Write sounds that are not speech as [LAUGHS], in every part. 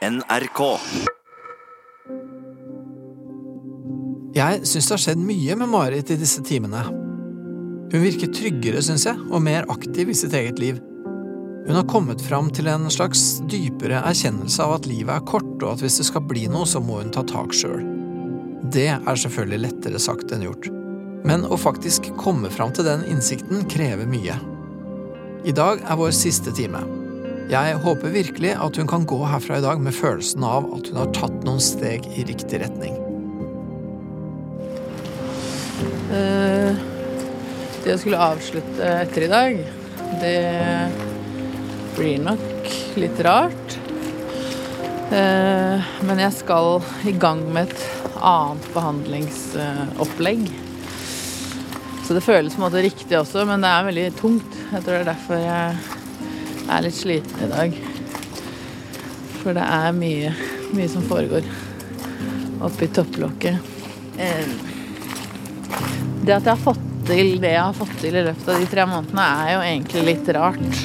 NRK. Jeg syns det har skjedd mye med Marit i disse timene. Hun virker tryggere, syns jeg, og mer aktiv i sitt eget liv. Hun har kommet fram til en slags dypere erkjennelse av at livet er kort, og at hvis det skal bli noe, så må hun ta tak sjøl. Det er selvfølgelig lettere sagt enn gjort. Men å faktisk komme fram til den innsikten krever mye. I dag er vår siste time. Jeg håper virkelig at hun kan gå herfra i dag med følelsen av at hun har tatt noen steg i riktig retning. Eh, det jeg skulle avslutte etter i dag, det blir nok litt rart. Eh, men jeg skal i gang med et annet behandlingsopplegg. Så det føles på en måte riktig også, men det er veldig tungt. Jeg tror det er derfor jeg er litt sliten i dag. For det er mye, mye som foregår oppi topplokket. Det at jeg har fått til det jeg har fått til i løpet av de tre månedene, er jo egentlig litt rart.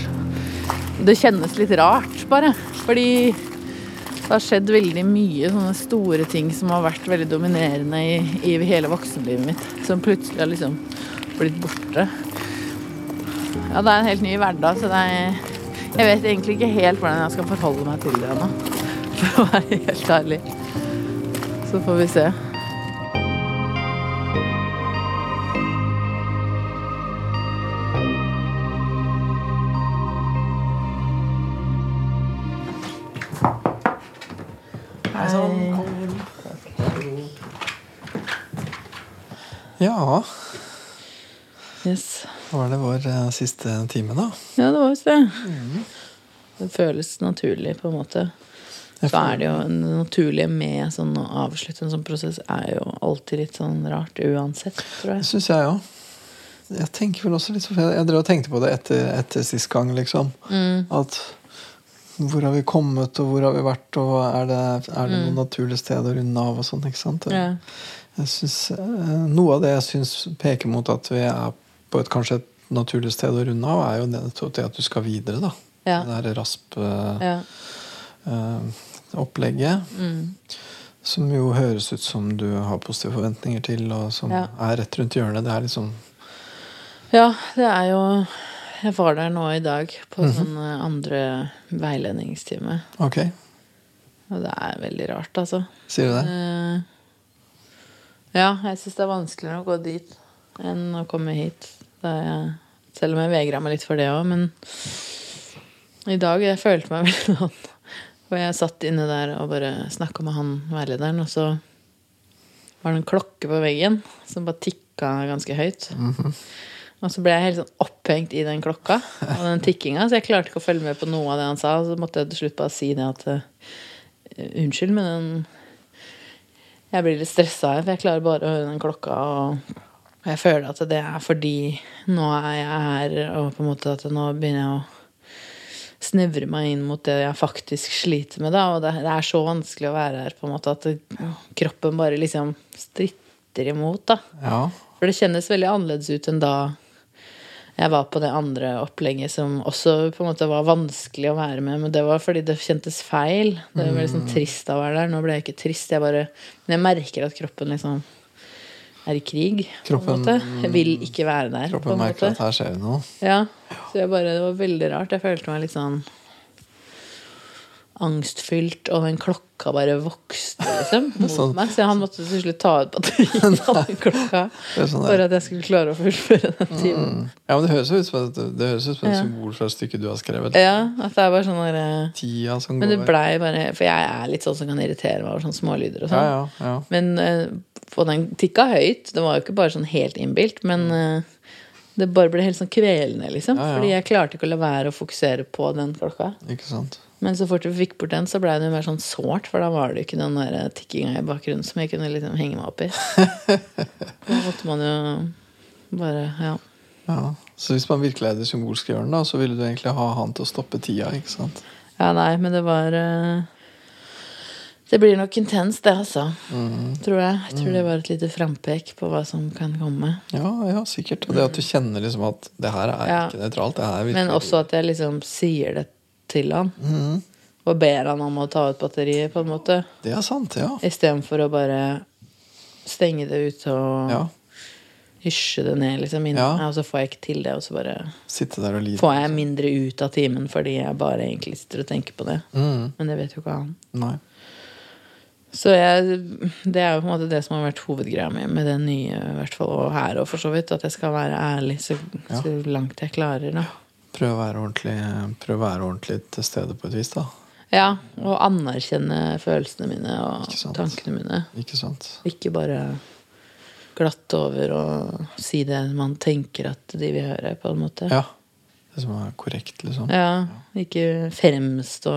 Det kjennes litt rart, bare. Fordi det har skjedd veldig mye sånne store ting som har vært veldig dominerende i, i hele voksenlivet mitt. Som plutselig har liksom blitt borte. Ja, det er en helt ny hverdag, så det er Jeg vet egentlig ikke helt hvordan jeg skal forholde meg til det ennå. [LAUGHS] For å være helt ærlig. Så får vi se. Ja, Yes. Var det vår eh, siste time, da. Ja, det var visst det. Det føles naturlig, på en måte. Jeg Så er det jo det naturlige med sånn å avslutte en sånn prosess er jo alltid litt sånn rart uansett, tror Det jeg. syns jeg òg. Jeg tenker vel også litt så- Jeg drev og tenkte på det etter, etter sist gang, liksom. Mm. At hvor har vi kommet, og hvor har vi vært, og er det, er det noen naturlige steder å runde av og sånn, ikke sant? Mm. Ja. Jeg synes, eh, noe av det jeg syns peker mot at vi er på et kanskje et naturlig sted å runde av, er jo nettopp det at du skal videre, da. Ja. Det der rasp-opplegget. ja. Mm. Som jo høres ut som du har positive forventninger til, og som Ja. er rett rundt hjørnet. Det er liksom ja, det er jo Jeg var der nå i dag på Mhm. sånn eh, andre veiledningstime. Ok, Og det er veldig rart, altså. sier du det? Uh, ja, jeg syns det er vanskeligere å gå dit enn å komme hit. Selv om jeg vegra meg litt for det òg, men i dag jeg følte meg [LAUGHS] veldig sånn Og jeg satt inne der og bare snakka med han veilederen, og så var det en klokke på veggen som bare tikka ganske høyt. Og så ble jeg helt sånn opphengt i den klokka og den tikkinga, så jeg klarte ikke å følge med på noe av det han sa. Og så måtte jeg til slutt bare si det at eh, Unnskyld, men den Jeg blir litt stressa, for jeg klarer bare å høre den klokka. Og jeg føler at det er fordi nå er jeg her, og på en måte at nå begynner jeg å snevre meg inn mot det jeg faktisk sliter med. Da. Og det, det er så vanskelig å være her, på en måte, at det, kroppen bare liksom stritter imot. Da. Ja. For det kjennes veldig annerledes ut enn da jeg var på det andre opplegget som også på en måte var vanskelig å være med. Men det var fordi det kjentes feil. Det var veldig sånn trist å være der. Nå ble jeg ikke trist. Jeg bare, men jeg merker at kroppen liksom er i krig. Kroppen- på en måte. Vil ikke være der. på Kroppen en merker at her skjer det noe. Ja, så jeg bare, det var veldig rart. Jeg følte meg litt sånn angstfylt, og den klokka bare vokste liksom, [LAUGHS] mot Sånn. meg. Så han måtte til slutt ta ut batteriet [LAUGHS] av den klokka sånn for at jeg skulle klare å fullføre den timen. Ja, men det høres ut som et, det høres ut som et Ja. symbol fra et stykke du har skrevet. Ja, at det er bare sånn der eh, Tida som Men det går. blei bare For jeg er litt sånn som kan irritere meg over sånne smålyder og Ja, sånn. ja, ja. Men eh, og den tikka høyt. Det var jo ikke bare sånn helt innbilt, men eh, det bare ble helt sånn kvelende, liksom. Ja, ja. Fordi jeg klarte ikke å la være å fokusere på den klokka. Ikke sant. Men så fort vi fikk bort den, så ble det jo mer sånn sårt, for da var det jo ikke den der tikkinga i bakgrunnen som jeg kunne liksom henge meg opp i. [LAUGHS] Da måtte man jo bare Ja. Ja. Så hvis man virkelig er det symbolske hjørnet, så ville du egentlig ha han til å stoppe tida, ikke sant? Ja, nei, men det var eh, Det blir nok intenst, det, altså. Mm. Tror jeg. Jeg tror det var et lite frampek på hva som kan komme. Ja, ja, sikkert. Og det at du kjenner liksom at det her er Ja. ikke nøytralt. Det her er Men også at jeg liksom sier det til han. Mm. Og ber han om å ta ut batteriet, på en måte. Det er sant, ja. Istedenfor å bare stenge det ute og ja. hysje det ned, liksom. Inn. Ja. Og så får jeg ikke til det, og så bare og får jeg mindre ut av timen fordi jeg bare egentlig sitter og tenker på det. Mm. Men det vet jo ikke han. Nei. Så jeg, det er jo på en måte det som har vært hovedgreia mi med det nye, i hvert fall, og her og for så vidt. At jeg skal være ærlig så, Ja. så langt jeg klarer, da. Prøve å være ordentlig, prøv å være ordentlig til stede på et vis, da. Ja, og anerkjenne følelsene mine og tankene mine. Ikke sant? Ikke bare glatte over og si det man tenker at de vil høre, på en måte. Ja. Det som er korrekt, liksom. Ja, ikke fremstå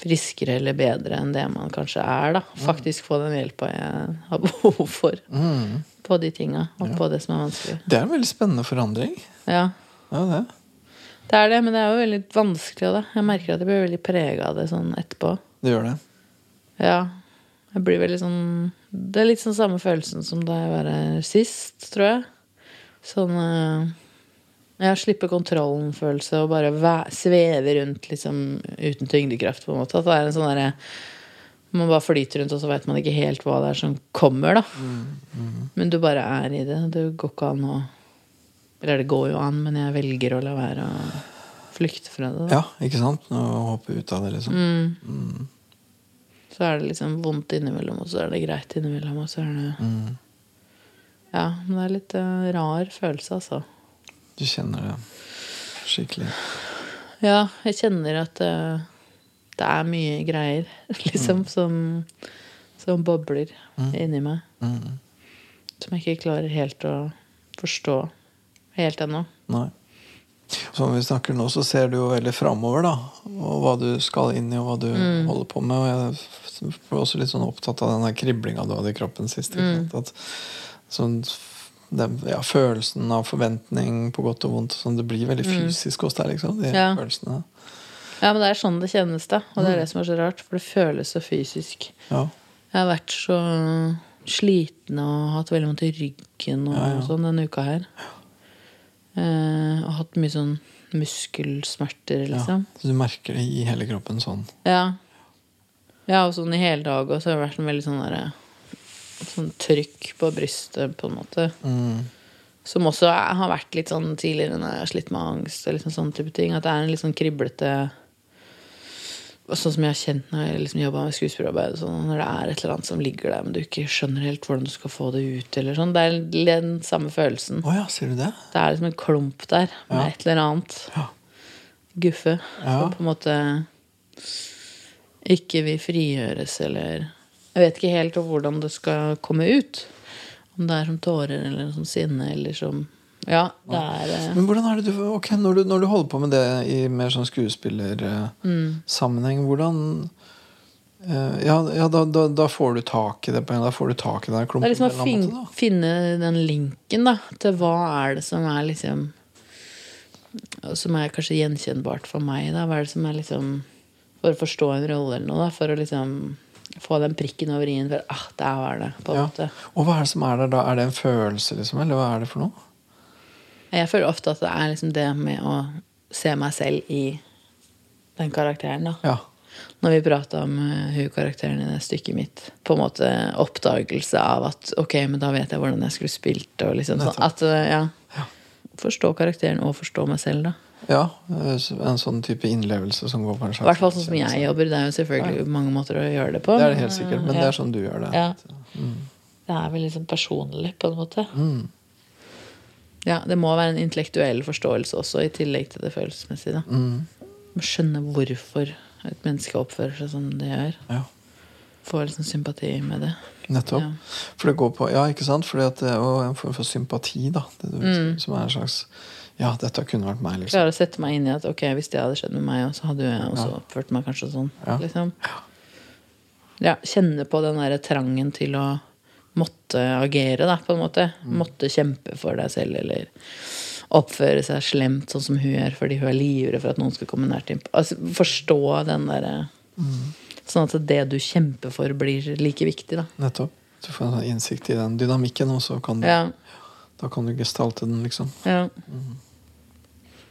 friskere eller bedre enn det man kanskje er, da. Faktisk få den hjelpa jeg har [LAUGHS] behov for Mm. på de tinga, og på det som er vanskelig. Det er en veldig spennende forandring. Ja, Ja, det. det er det, men det er jo veldig vanskelig, da. Jeg merker at jeg blir veldig prega av det sånn etterpå. Det gjør det. Ja. Jeg blir veldig sånn Det er litt sånn samme følelsen som da jeg var her sist, tror jeg. Sånn eh, Ja, slippe kontrollen-følelse og bare sveve rundt liksom uten tyngdekraft, på en måte. At det er en sånn derre Man bare flyter rundt, og så vet man ikke helt hva det er som kommer, da. Men du bare er i det. Det går ikke an å Eller det går jo an, men jeg velger å la være å flykte fra det. Da. Ja, ikke sant? Å hoppe ut av det, liksom. Mm. Så er det liksom vondt innimellom, og så er det greit innimellom, og så er det Mm. Ja, men det er litt uh, rar følelse, altså. Du kjenner det skikkelig. Ja, jeg kjenner at uh, det er mye greier, [LAUGHS] liksom, som, som bobler inni meg. Mm. Som jeg ikke klarer helt å forstå helt ennå. Nei. Som vi snakker nå, så ser du jo veldig framover, da. Og hva du skal inn i, og hva du Mm. holder på med. Og jeg var også litt sånn opptatt av den kriblinga du hadde i kroppen sist. Ikke Mm. At, sånn, den, ja, følelsen av forventning på godt og vondt. Sånn, det blir veldig fysisk hos deg, liksom. De Mm. Ja. følelsene. Ja, men det er sånn det kjennes, da. Og Mm. det er det som er så rart, for det føles så fysisk. Ja. Jeg har vært så sliten og hatt veldig vondt i ryggen og Ja, ja. sånn denne uka her. Eh, og hatt mye sånn muskelsmerter, liksom. Så du merker det i hele kroppen sånn. Ja. ja. og sånn i hele dag, og så har det vært en veldig sånn derre Sånn trykk på brystet, på en måte. Mm. Som også har vært litt sånn tidligere når jeg har slitt med angst og liksom sånne type ting. At det er en litt sånn kriblete Sånn som jeg har kjent når jeg liksom jobba med skuespillarbeid. Sånn, når det er et eller annet som ligger der, men du ikke skjønner helt hvordan du skal få det ut. Eller sånn. Det er den samme følelsen. Oh ja, sier du det? Det er liksom en klump der med Ja. et eller annet. Ja. Guffe. Ja. Som på en måte ikke vil frigjøres, eller Jeg vet ikke helt hvordan det skal komme ut. Om det er som tårer, eller som sinne, eller som Ja, det er eh, Men hvordan er det du Ok, når du, når du holder på med det i mer sånn skuespillersammenheng, hvordan eh, Ja, ja da, da, da får du tak i det på en Da får du tak i den klumpen. Det er liksom å fin, måte, finne den linken da til hva er det som er liksom Som er kanskje gjenkjennbart for meg. da Hva er det som er liksom For å forstå en rolle eller noe. da For å liksom få den prikken over i-en. For ah, der var det. på en Ja. måte Og hva er det som er der da? Er det en følelse, liksom? Eller hva er det for noe? Jeg føler ofte at det er liksom det med å se meg selv i den karakteren. da Ja. Når vi prata om uh, hun karakteren i det stykket mitt. På en måte oppdagelse av at ok, men da vet jeg hvordan jeg skulle spilt. Og liksom sånn, at, uh, ja. Forstå karakteren og forstå meg selv, da. Ja. eh, En sånn type innlevelse som går på en I hvert fall sånn som jeg jobber. Det er jo selvfølgelig mange måter å gjøre det på. Det er det helt sikkert, men men det er sånn du gjør det. Ja. Det er vel liksom personlig, på en måte. Mm. Ja, Det må være en intellektuell forståelse også, i tillegg til det følelsesmessige. da. Mm. Må skjønne hvorfor et menneske oppfører seg som det gjør. Ja. Få liksom sympati med det. Nettopp. Ja. For det går på Ja, ikke sant? Fordi det er jo en form for sympati, da. Det du, Mm. Som er en slags Ja, dette kunne vært meg, liksom. Klare å sette meg inn i at ok, hvis det hadde skjedd med meg, så hadde jeg også oppført meg kanskje sånn. Ja. Liksom. Ja, kjenne på den derre trangen til å måtte agere, da, på en måte. Mm. Måtte kjempe for deg selv, eller oppføre seg slemt sånn som hun gjør fordi hun er livredd for at noen skal komme nært innpå. Altså, forstå den derre Mm. Sånn at det du kjemper for, blir like viktig, da. Nettopp. Du får en sånn innsikt i den dynamikken, og så kan du, Ja, da kan du gestalte den, liksom. ja.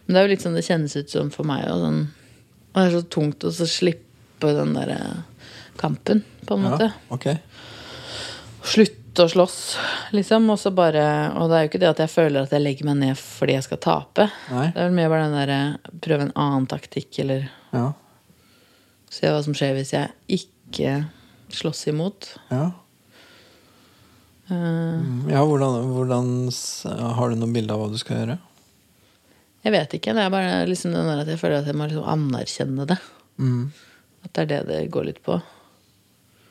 Men det er jo litt sånn det kjennes ut som for meg. Og sånn, og det er så tungt å slippe den derre kampen, på en måte. Ja, okay. Slutte å slåss, liksom. Og så bare Og det er jo ikke det at jeg føler at jeg legger meg ned fordi jeg skal tape. Nei. Det er vel mer bare den derre prøve en annen taktikk, eller Ja. se hva som skjer hvis jeg ikke slåss imot. Ja. Eh, Mm, ja hvordan, hvordan Har du noe bilde av hva du skal gjøre? Jeg vet ikke. Det er bare liksom den der at jeg føler at jeg må liksom anerkjenne det. Mm. At det er det det går litt på.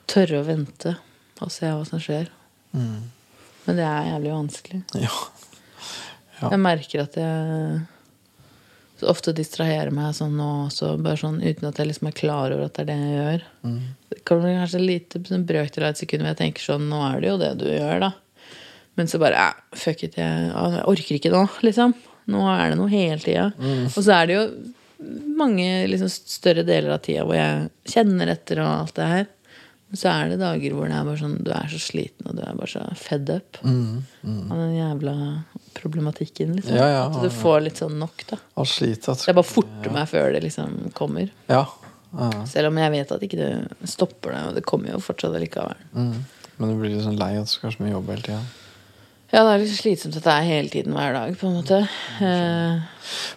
Tørre å vente og se hva som skjer. Mm. Men det er jævlig vanskelig. [LAUGHS] Ja. Ja. Jeg merker at jeg så ofte distraherer meg sånn nå også, bare sånn uten at jeg liksom er klar over at det er det jeg gjør. Mm. Det kommer kanskje lite sånn brøkdel av et sekund hvor jeg tenker sånn Nå er det jo det du gjør, da. Men så bare eh, Fuck it, jeg, jeg orker ikke nå, liksom. Nå er det noe hele tida. Og så er det jo mange liksom, større deler av tida hvor jeg kjenner etter og alt det her. Men så er det dager hvor det er bare sånn du er så sliten, og du er bare så fed up Mm. Mm. av den jævla problematikken, liksom. Ja, ja, At du får litt sånn nok, da. Alt sliter, Så jeg bare forter meg før det liksom kommer. Ja. ja. Selv om jeg vet at ikke det stopper det, og det kommer jo fortsatt likevel. Mm. Men du blir liksom lei at du skal ha så mye jobb hele tida. Ja, det er litt slitsomt at det er hele tiden hver dag, på en måte. Eh,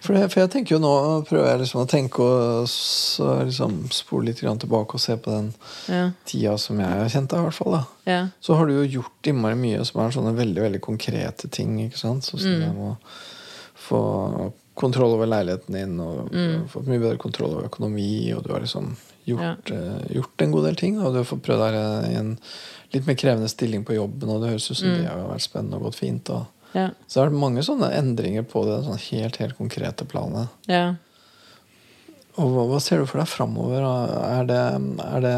For, det- for jeg tenker jo nå prøver jeg liksom å tenke og så liksom spole litt grann tilbake og se på den ja, tida som jeg har kjent deg, i hvert fall. ja, Så har du jo gjort innmari mye som er sånne veldig veldig konkrete ting. ikke sant? Sånn som det med å få kontroll over leiligheten din, og fått mye bedre kontroll over økonomi, og du har liksom gjort, eh, gjort en god del ting. Og du har fått prøvd deg i en litt mer krevende stilling på jobben, og det høres ut som det har vært spennende og gått fint. Og, ja, så det er mange sånne endringer på det sånn helt, helt konkrete planet. ja. Og hva, hva ser du for deg framover? Er det, er, det,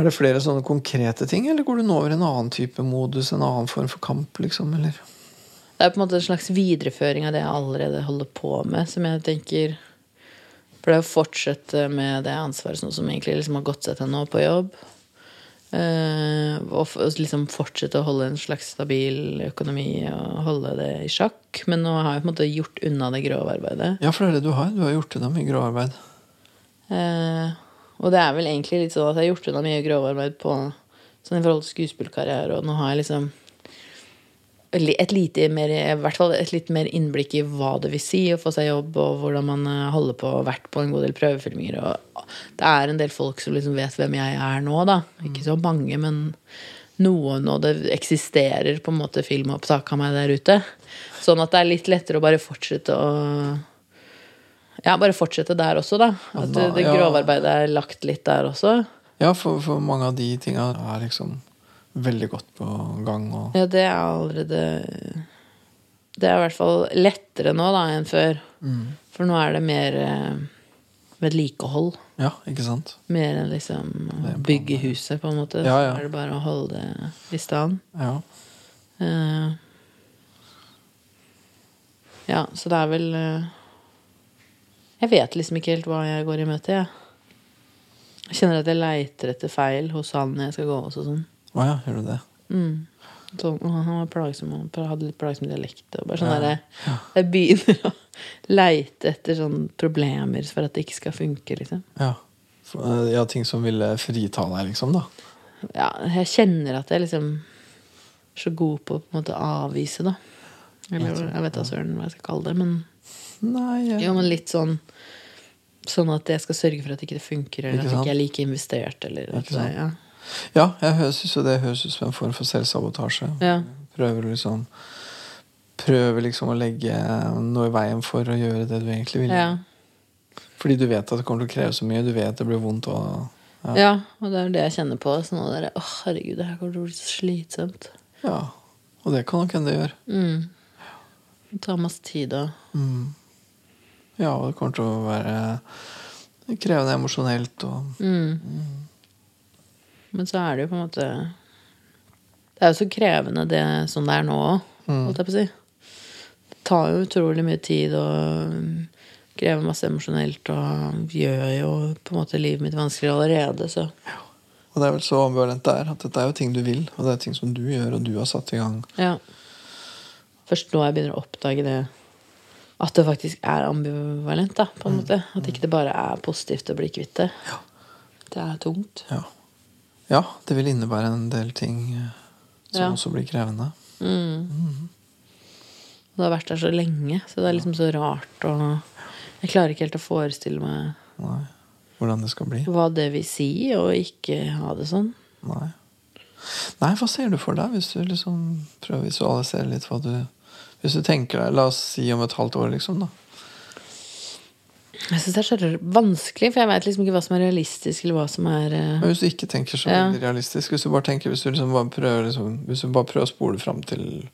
er det flere sånne konkrete ting, eller går du nå over en annen type modus, en annen form for kamp, liksom? Eller? Det er på en måte en slags videreføring av det jeg allerede holder på med, som jeg tenker For det å fortsette med det ansvaret sånn som egentlig liksom har gått seg til nå på jobb. Eh, og liksom fortsette å holde en slags stabil økonomi og holde det i sjakk. Men nå har jeg på en måte gjort unna det grove arbeidet. Ja, for det er det du har. Du har gjort unna mye gråarbeid. Eh, og det er vel egentlig litt sånn at jeg har gjort unna mye gråarbeid på sånn i forhold til skuespillkarriere, og nå har jeg liksom li- et lite mer, i hvert fall et litt mer innblikk i hva det vil si å få seg jobb, og hvordan man eh, holder på og vært på en god del prøvefilminger. Og det er en del folk som liksom vet hvem jeg er nå, da. Ikke så mange, men noen, og det eksisterer på en måte filmopptak av meg der ute. Sånn at det er litt lettere å bare fortsette å Ja, bare fortsette der også, da. At det ja. grovarbeidet er lagt litt der også. Ja, for, for mange av de tinga er liksom veldig godt på gang. Og, Ja, det er allerede Det er i hvert fall lettere nå da enn før. For nå er det mer eh, vedlikehold. ja, ikke sant? Mer enn liksom å bygge huset, på en måte. Ja, ja. Så er det bare å holde det i stand. Ja. Uh, ja, så det er vel uh, Jeg vet liksom ikke helt hva jeg går i møte, jeg. Jeg kjenner at jeg leiter etter feil hos han jeg skal gå også sånn. Å ja, gjør du det? Mm. Så, han var plagsom, han hadde litt plagsom dialekt. Og bare sånn Ja. Der, Jeg begynner å leite etter sånne problemer for at det ikke skal funke, liksom. Ja. Eh, ja, ting som ville frita deg, liksom, da. Ja, jeg kjenner at jeg liksom er så god på å på en måte avvise, da. Eller jeg vet da søren hva jeg skal kalle det, men Nei, ja. Jo, men litt sånn Sånn at jeg skal sørge for at ikke det funker, eller Ikke at jeg ikke er like investert, eller Ikke sant? ja. Ja, jeg syns jo det høres ut som en form for selvsabotasje. Ja. Prøver liksom Prøver liksom å legge noe i veien for å gjøre det du egentlig vil. ja. Fordi du vet at det kommer til å kreve så mye. Du vet det blir vondt. Og, ja. Ja, og det er det jeg kjenner på. Sånn at det er, Å, herregud, det her kommer til å bli så slitsomt. ja. Og det kan nok hende det gjør. Mm. Det tar masse tid og Mm. Ja, og det kommer til å være krevende emosjonelt og mm. Men så er det jo på en måte Det er jo så krevende det som det er nå òg, Mm. holdt jeg på å si. Det tar jo utrolig mye tid og mm, krever masse emosjonelt og gjør jo på en måte livet mitt vanskelig allerede, så Og det er vel så ambivalent det er. At dette er jo ting du vil, og det er ting som du gjør, og du har satt i gang. ja. Først nå jeg begynner å oppdage det at det faktisk er ambivalent, da, på en måte. At ikke det bare er positivt å bli kvitt det. Det er tungt. Ja. Ja, det vil innebære en del ting eh, som Ja. også blir krevende. Mm. Det har vært der så lenge, så det er liksom så rart å Jeg klarer ikke helt å forestille meg Nei. Hvordan det skal bli. hva det vil si å ikke ha det sånn. Nei. Nei, hva ser du for deg hvis du liksom prøver å visualisere litt hva du Hvis du tenker deg, la oss si om et halvt år, liksom, da. Jeg syns det er så vanskelig, for jeg veit liksom ikke hva som er realistisk, eller hva som er Uh... Hvis du ikke tenker så Ja. veldig realistisk, hvis du bare tenker Hvis du liksom bare prøver, liksom, hvis du bare prøver å spole fram til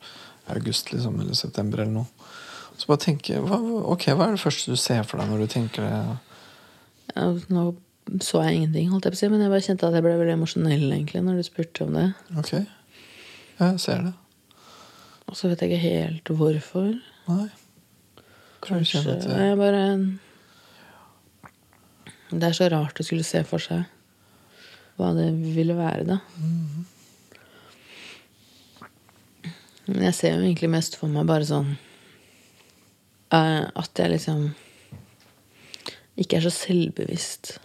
august liksom, eller september eller noe, så bare tenke hva, Ok, hva er det første du ser for deg når du tenker det? ja, Nå så jeg ingenting, holdt jeg på å si, men jeg bare kjente at jeg ble veldig emosjonell egentlig når du spurte om det. Ok. Jeg ser det. Og så vet jeg ikke helt hvorfor. Nei. Kanskje, Kanskje jeg bare Det er så rart å skulle se for seg hva det ville være, da. Men jeg ser jo egentlig mest for meg bare sånn eh, At jeg liksom ikke er så selvbevisst.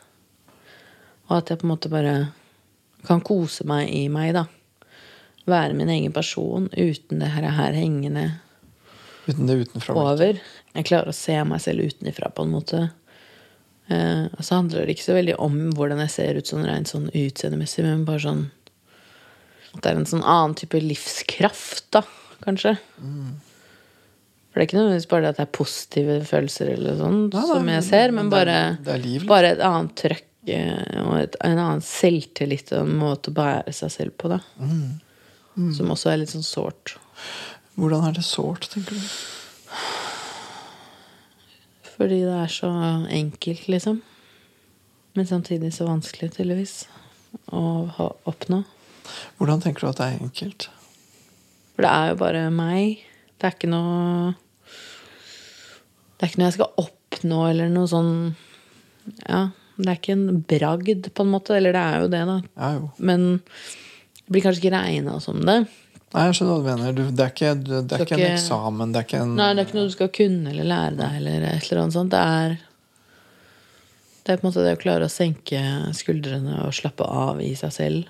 Og at jeg på en måte bare kan kose meg i meg, da. Være min egen person uten det her, her hengende Uten det utenfra. over. Jeg klarer å se meg selv utenfra, på en måte. Eh, og så handler det ikke så veldig om hvordan jeg ser ut sånn rent sånn utseendemessig, men bare sånn At det er en sånn annen type livskraft, da, kanskje. For det er ikke nødvendigvis bare det at det er positive følelser eller sånn som jeg ser, men men det er- bare, det er liksom. bare et annet trøkk eh, og et, en annen selvtillit og en måte å bære seg selv på, da. Mm. Som også er litt sånn sårt. Hvordan er det sårt, tenker du? Fordi det er så enkelt, liksom. Men samtidig så vanskelig, tydeligvis, å ha, oppnå. Hvordan tenker du at det er enkelt? For det er jo bare meg. Det er ikke noe Det er ikke noe jeg skal oppnå, eller noe sånn Ja, det er ikke en bragd, på en måte. Eller det er jo det, da. Ja, jo. Men det blir kanskje ikke regna som det. Nei, jeg skjønner hva du mener. Du, det er ikke, det er ikke en eksamen. Det er ikke en Nei, det er ikke noe du skal kunne eller lære deg, eller et eller annet sånt. Det er Det er på en måte det å klare å senke skuldrene og slappe av i seg selv.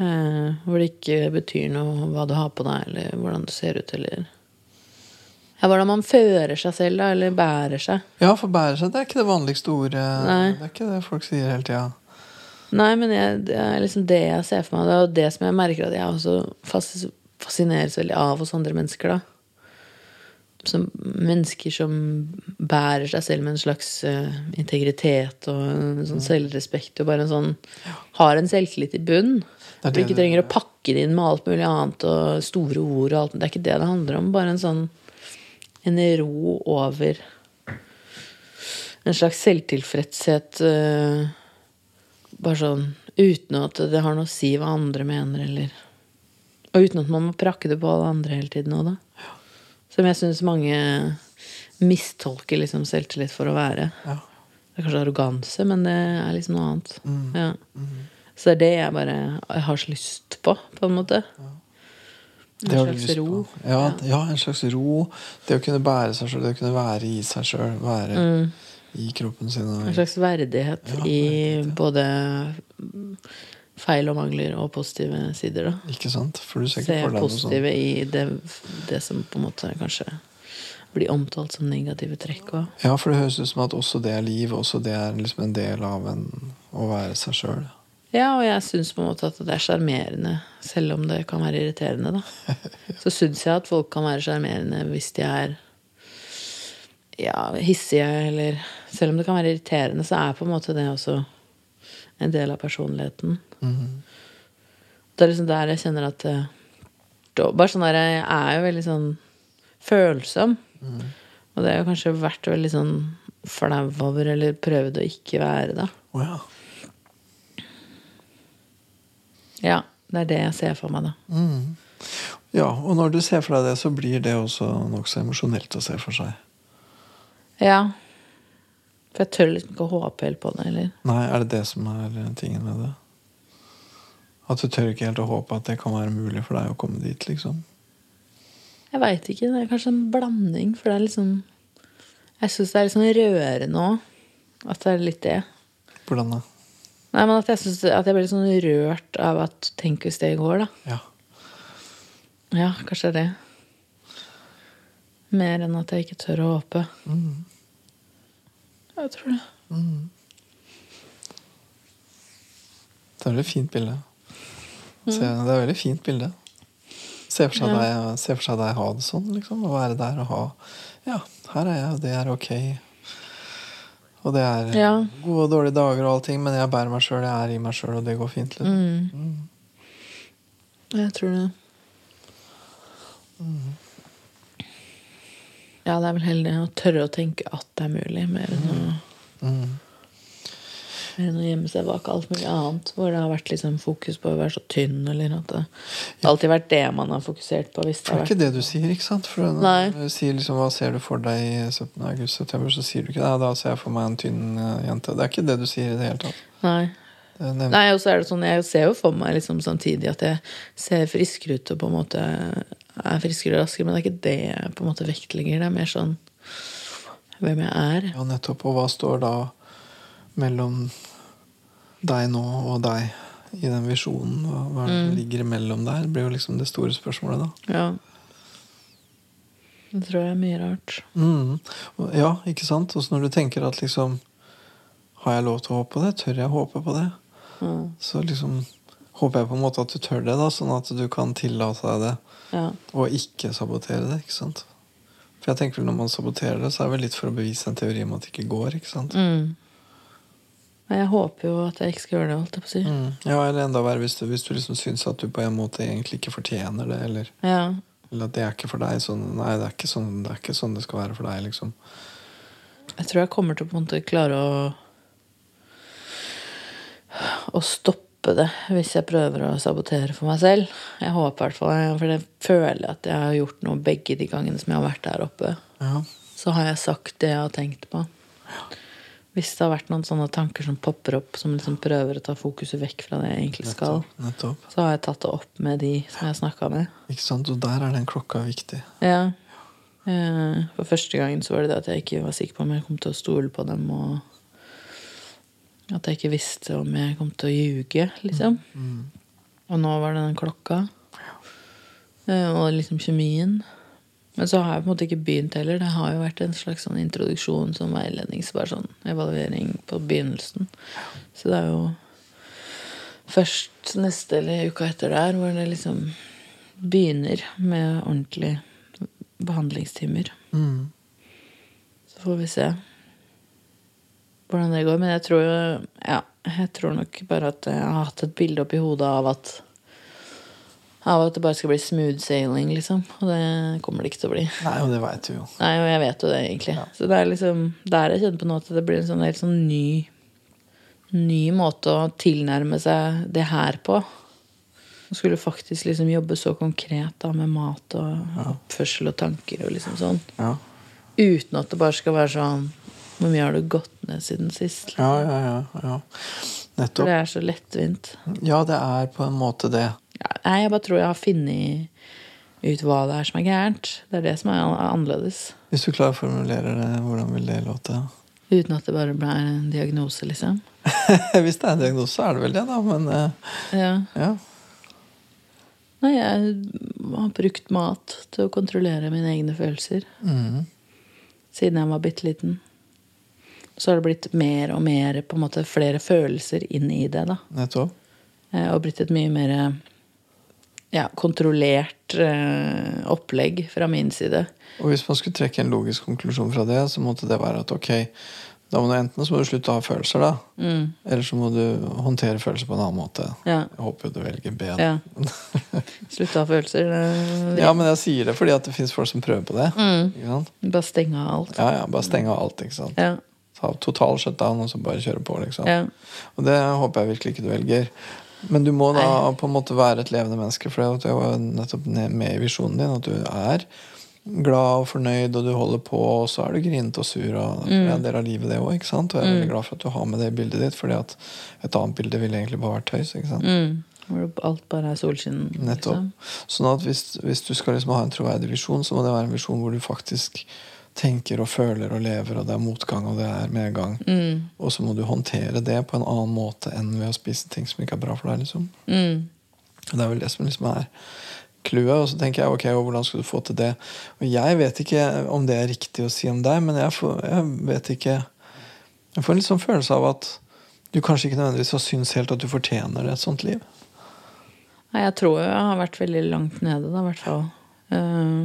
Eh, hvor det ikke betyr noe hva du har på deg, eller hvordan du ser ut, eller ja, Hvordan man fører seg selv, da, eller bærer seg. Ja, for bærer seg, det er ikke det vanligste ordet. Nei. Det er ikke det folk sier hele tida. Nei, men jeg, det er liksom det jeg ser for meg. Det er jo det som jeg merker at jeg også fas- fascineres veldig av hos andre mennesker, da. Som mennesker som bærer seg selv med en slags uh, integritet og en sånn selvrespekt og bare en sånn Har en selvtillit i bunn. Det det, du ikke trenger å pakke det inn med alt mulig annet og store ord og alt. Det er ikke det det handler om. Bare en sånn en ro over en slags selvtilfredshet. Uh, bare sånn uten at det har noe å si hva andre mener, eller Og uten at man må prakke det på alle andre hele tiden òg, da. Som jeg syns mange mistolker liksom selvtillit for å være. Ja. Det er kanskje arroganse, men det er liksom noe annet. Mm. Ja. Så det er det jeg bare jeg har så lyst på, på en måte. Ja. En slags ro. Ja, ja, en slags ro. Det å kunne bære seg sjøl, det å kunne være i seg sjøl. Være i kroppen sin. Og, Mm. En slags verdighet Ja, i verdighet, ja. både feil og mangler og positive sider, da. Ikke sant? For du ser Se ikke for deg positive i det, det som på en måte kanskje blir omtalt som negative trekk Også. Ja, for det høres ut som at også det er liv. Også det er liksom en del av en, å være seg sjøl. Ja, og jeg syns på en måte at det er sjarmerende, selv om det kan være irriterende, da. [LAUGHS] Så syns jeg at folk kan være sjarmerende hvis de er ja, hissige, eller Selv om det kan være irriterende, så er på en måte det også en del av personligheten. Det er liksom der jeg kjenner at eh, Bare sånn der Jeg er jo veldig sånn følsom. Og det har jeg kanskje vært veldig sånn flau over, eller prøvd å ikke være, da. Oh, ja. Ja, det er det jeg ser for meg, da. Mm. ja. Og når du ser for deg det, så blir det også nokså emosjonelt å se for seg. Ja. For jeg tør liksom ikke å håpe helt på det, eller? Nei, er det det som er tingen med det? At du tør ikke helt å håpe at det kan være mulig for deg å komme dit, liksom? Jeg veit ikke. Det er kanskje en blanding, for det er liksom Jeg syns det er litt sånn rørende òg. At det er litt det. Hvordan da? Nei, men at jeg, synes, at jeg blir litt sånn rørt av at tenk hvis det går, da. Ja. Ja, kanskje det. Mer enn at jeg ikke tør å håpe. Jeg tror det. Det er et fint bilde. Se, det er et veldig fint bilde. Se for, seg Ja. deg, se for seg deg ha det sånn, liksom. Å være der og ha Ja, her er jeg, og det er ok. Og det er Ja. gode og dårlige dager og allting, men jeg bærer meg sjøl, jeg er i meg sjøl, og det går fint. Liksom. Mm. Jeg tror det. Ja, det er vel heldig å tørre å tenke at det er mulig, mer enn å Mm. mer enn å gjemme seg bak alt mulig annet. Hvor det har vært liksom fokus på å være så tynn, eller at det, har alltid vært det man har fokusert på. Hvis det det er ikke det du sier, ikke sant? For når du sier liksom, hva ser du for deg i 17. august-september, så sier du ikke det. Da ser jeg for meg en tynn eh, jente. Det er ikke det du sier i det hele tatt. Nei. Nei, og så er det sånn, Jeg ser jo for meg liksom samtidig at jeg ser friskere ut og på en måte er friskere og raskere, men det er ikke det jeg på en måte vektlegger. Det er mer sånn hvem jeg er. Ja, nettopp. Og hva står da mellom deg nå og deg i den visjonen? Hva, hva Mm. ligger imellom der? Blir jo liksom det store spørsmålet, da. Ja. Det tror jeg er mye rart. Mm. Ja, ikke sant? Og når du tenker at liksom Har jeg lov til å håpe på det? Tør jeg håpe på det? Mm. Så liksom håper jeg på en måte at du tør det, da, sånn at du kan tillate deg det. Ja. Og ikke sabotere det, ikke sant? For jeg tenker vel når man saboterer det, så er det vel litt for å bevise en teori om at det ikke går, ikke sant? Mm. Men jeg håper jo at jeg ikke skal gjøre det, holdt jeg på å si. Mm. Ja, eller enda verre hvis du, hvis du liksom syns at du på en måte egentlig ikke fortjener det, eller, Ja. eller at det er ikke for deg. Sånn, nei, det er, ikke sånn, det er ikke sånn det skal være for deg, liksom. Jeg tror jeg kommer til å på en måte klare å Å stoppe det hvis jeg prøver å sabotere for meg selv. Jeg håper i hvert fall For jeg føler at jeg har gjort noe begge de gangene som jeg har vært der oppe. Ja. Så har jeg sagt det jeg har tenkt på. Hvis det har vært noen sånne tanker som popper opp, som liksom prøver å ta fokuset vekk fra det jeg egentlig skal, Nettopp. nettopp. så har jeg tatt det opp med de som jeg snakka med. Ikke sant? Og der er den klokka viktig. Ja. Eh, For første gangen så var det det at jeg ikke var sikker på om jeg kom til å stole på dem, og at jeg ikke visste om jeg kom til å ljuge, liksom. Og nå var det den klokka. Eh, Og liksom kjemien. Men så har jeg på en måte ikke begynt heller. Det har jo vært en slags sånn introduksjon som veiledning, så bare sånn evaluering på begynnelsen. Så det er jo først neste eller uka etter der hvor det liksom begynner med ordentlige behandlingstimer. Mm. Så får vi se hvordan det går. Men jeg tror jo Ja, jeg tror nok bare at jeg har hatt et bilde oppi hodet av at av at det bare skal bli smooth sailing, liksom. Og det kommer det ikke til å bli. Nei, og det veit du jo. Nei, og jeg vet jo det, egentlig. Så det er liksom der jeg kjenner på nå at det blir en sånn helt sånn ny Ny måte å tilnærme seg det her på. Og skulle faktisk liksom jobbe så konkret da med mat og oppførsel og tanker og liksom sånn. Ja. Uten at det bare skal være sånn Hvor mye har du gått ned siden sist? Ja, ja, ja. ja. For det er så lettvint. Ja, det er på en måte det. Nei, jeg bare tror jeg har funnet ut hva det er som er gærent. Det er det som er annerledes. Hvis du klarer å formulere det, hvordan vil det låte? Uten at det bare blir en diagnose, liksom. [LAUGHS] Hvis det er en diagnose, så er det vel det, da. Men uh, Ja. ja. Nei, jeg har brukt mat til å kontrollere mine egne følelser Mm. siden jeg var bitte liten. Så har det blitt mer og mer, på en måte flere følelser inn i det, da. Nettopp. Eh, Og blitt et mye mer ja, kontrollert eh, opplegg fra min side. Og hvis man skulle trekke en logisk konklusjon fra det, så måtte det være at ok, da må du enten så må du slutte å ha følelser, da. Mm. Eller så må du håndtere følelser på en annen måte. Ja. Jeg håper jo du velger B. da. ja. [LAUGHS] Slutte å ha følelser. det- Ja, men jeg sier det fordi at det fins folk som prøver på det. Mm. Bare stenge av alt. Ja, ja, Bare stenge av alt. ikke sant? Ja. Ta total shutdown og så bare kjøre på. liksom. Ja. Og det håper jeg virkelig ikke du velger. Men du må da på en måte være et levende menneske, for det var nettopp med i visjonen din at du er glad og fornøyd, og du holder på, og så er du grinete og sur. Og Det er en del av livet, det òg. Og jeg er veldig glad for at du har med det bildet ditt, fordi at et annet bilde ville egentlig bare vært tøys. ikke sant? Mm. Hvor alt bare er solskinn. Nettopp. Liksom. Sånn at hvis, hvis du skal liksom ha en troverdig visjon, så må det være en visjon hvor du faktisk tenker og føler og lever, og det er motgang og det er medgang. Mm. Og så må du håndtere det på en annen måte enn ved å spise ting som ikke er bra for deg. liksom. Mm. Det er vel det som liksom er clouet. Og så tenker jeg ok, hvordan skal du få til det? Og jeg vet ikke om det er riktig å si om deg, men jeg, får, jeg vet ikke Jeg får en litt sånn følelse av at du kanskje ikke nødvendigvis har syntes helt at du fortjener et sånt liv. Nei, jeg tror jeg har vært veldig langt nede, da, i hvert fall. Eh,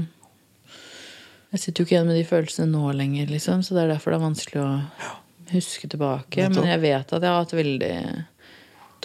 jeg sitter jo ikke igjen med de følelsene nå lenger, liksom, så det er derfor det er vanskelig å huske tilbake. Men jeg vet at jeg har hatt veldig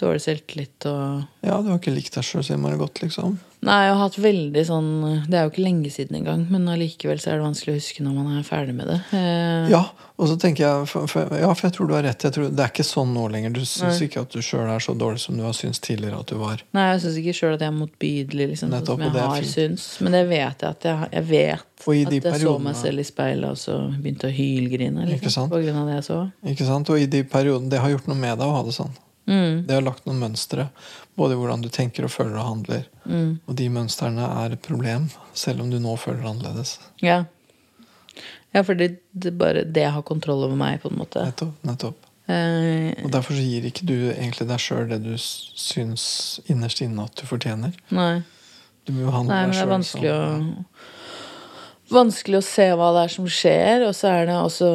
dårlig selvtillit og Ja, du har ikke likt deg sjøl så innmari godt, liksom. Nei, jeg har hatt veldig sånn Det er jo ikke lenge siden engang, men allikevel så er det vanskelig å huske når man er ferdig med det. Eh, Ja, og så tenker jeg for, for, Ja, for jeg tror du har rett. Jeg tror, det er ikke sånn nå lenger. Du syns Nei. ikke at du sjøl er så dårlig som du har syntes tidligere at du var. Nei, jeg syns ikke sjøl at jeg er motbydelig, liksom, Nettopp, sånn som jeg har syntes, syns. Men det vet jeg at jeg, jeg vet Og i at jeg så meg selv i speilet og så begynte å hylgrine liksom, på grunn av det jeg så. Ikke sant? Og i de periodene Det har gjort noe med deg å ha det sånn. Mm, Det har lagt noen mønstre, både i hvordan du tenker og føler og handler. mm, Og de mønstrene er et problem, selv om du nå føler det annerledes. ja. Ja, fordi det bare det har kontroll over meg, på en måte. Nettopp. nettopp. Eh, Og derfor så gir ikke du egentlig deg sjøl det du syns innerst inne at du fortjener. nei. Du må behandle Nei, men det er vanskelig vanskelig å Vanskelig å se hva det er som skjer, og så er det også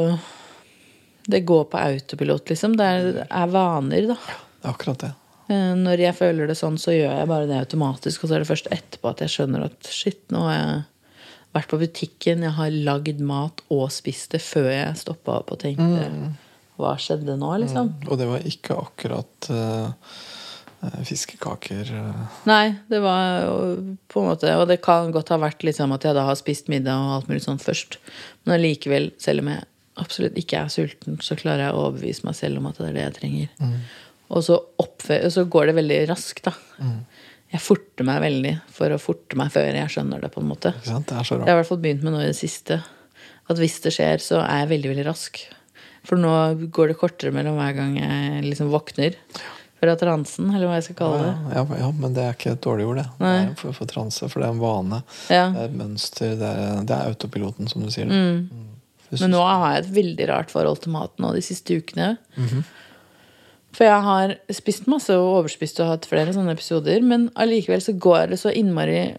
Det går på autopilot, liksom. Det er, er vaner, da. Er akkurat det. Eh, Når jeg føler det sånn, så gjør jeg bare det automatisk. Og så er det først etterpå at jeg skjønner at shit, nå har jeg vært på butikken, jeg har lagd mat og spist det før jeg stoppa opp og tenkte Hva skjedde nå, liksom? Og det var ikke akkurat eh, fiskekaker. Nei, det var på en måte Og det kan godt ha vært liksom at jeg da har spist middag og alt mulig sånt først. Men allikevel, selv om jeg absolutt ikke er sulten, så klarer jeg å overbevise meg selv om at det er det jeg trenger. Og så, så går det veldig raskt, da. Jeg forter meg veldig for å forte meg før jeg skjønner det, på en måte. Det er så har jeg i hvert fall begynt med nå i det siste. At hvis det skjer, så er jeg veldig, veldig rask. For nå går det kortere mellom hver gang jeg liksom våkner fra transen, eller hva jeg skal kalle det. Ja, ja, ja, men det er ikke et dårlig ord, det. Det Nei. er en form for transe, for det er en vane. Ja. Det er et mønster. Det er, det er autopiloten, som du sier. Mm. Men nå har jeg et veldig rart forhold til mat nå de siste ukene. Mhm. For jeg har spist masse og overspist og hatt flere sånne episoder, men allikevel så går det så innmari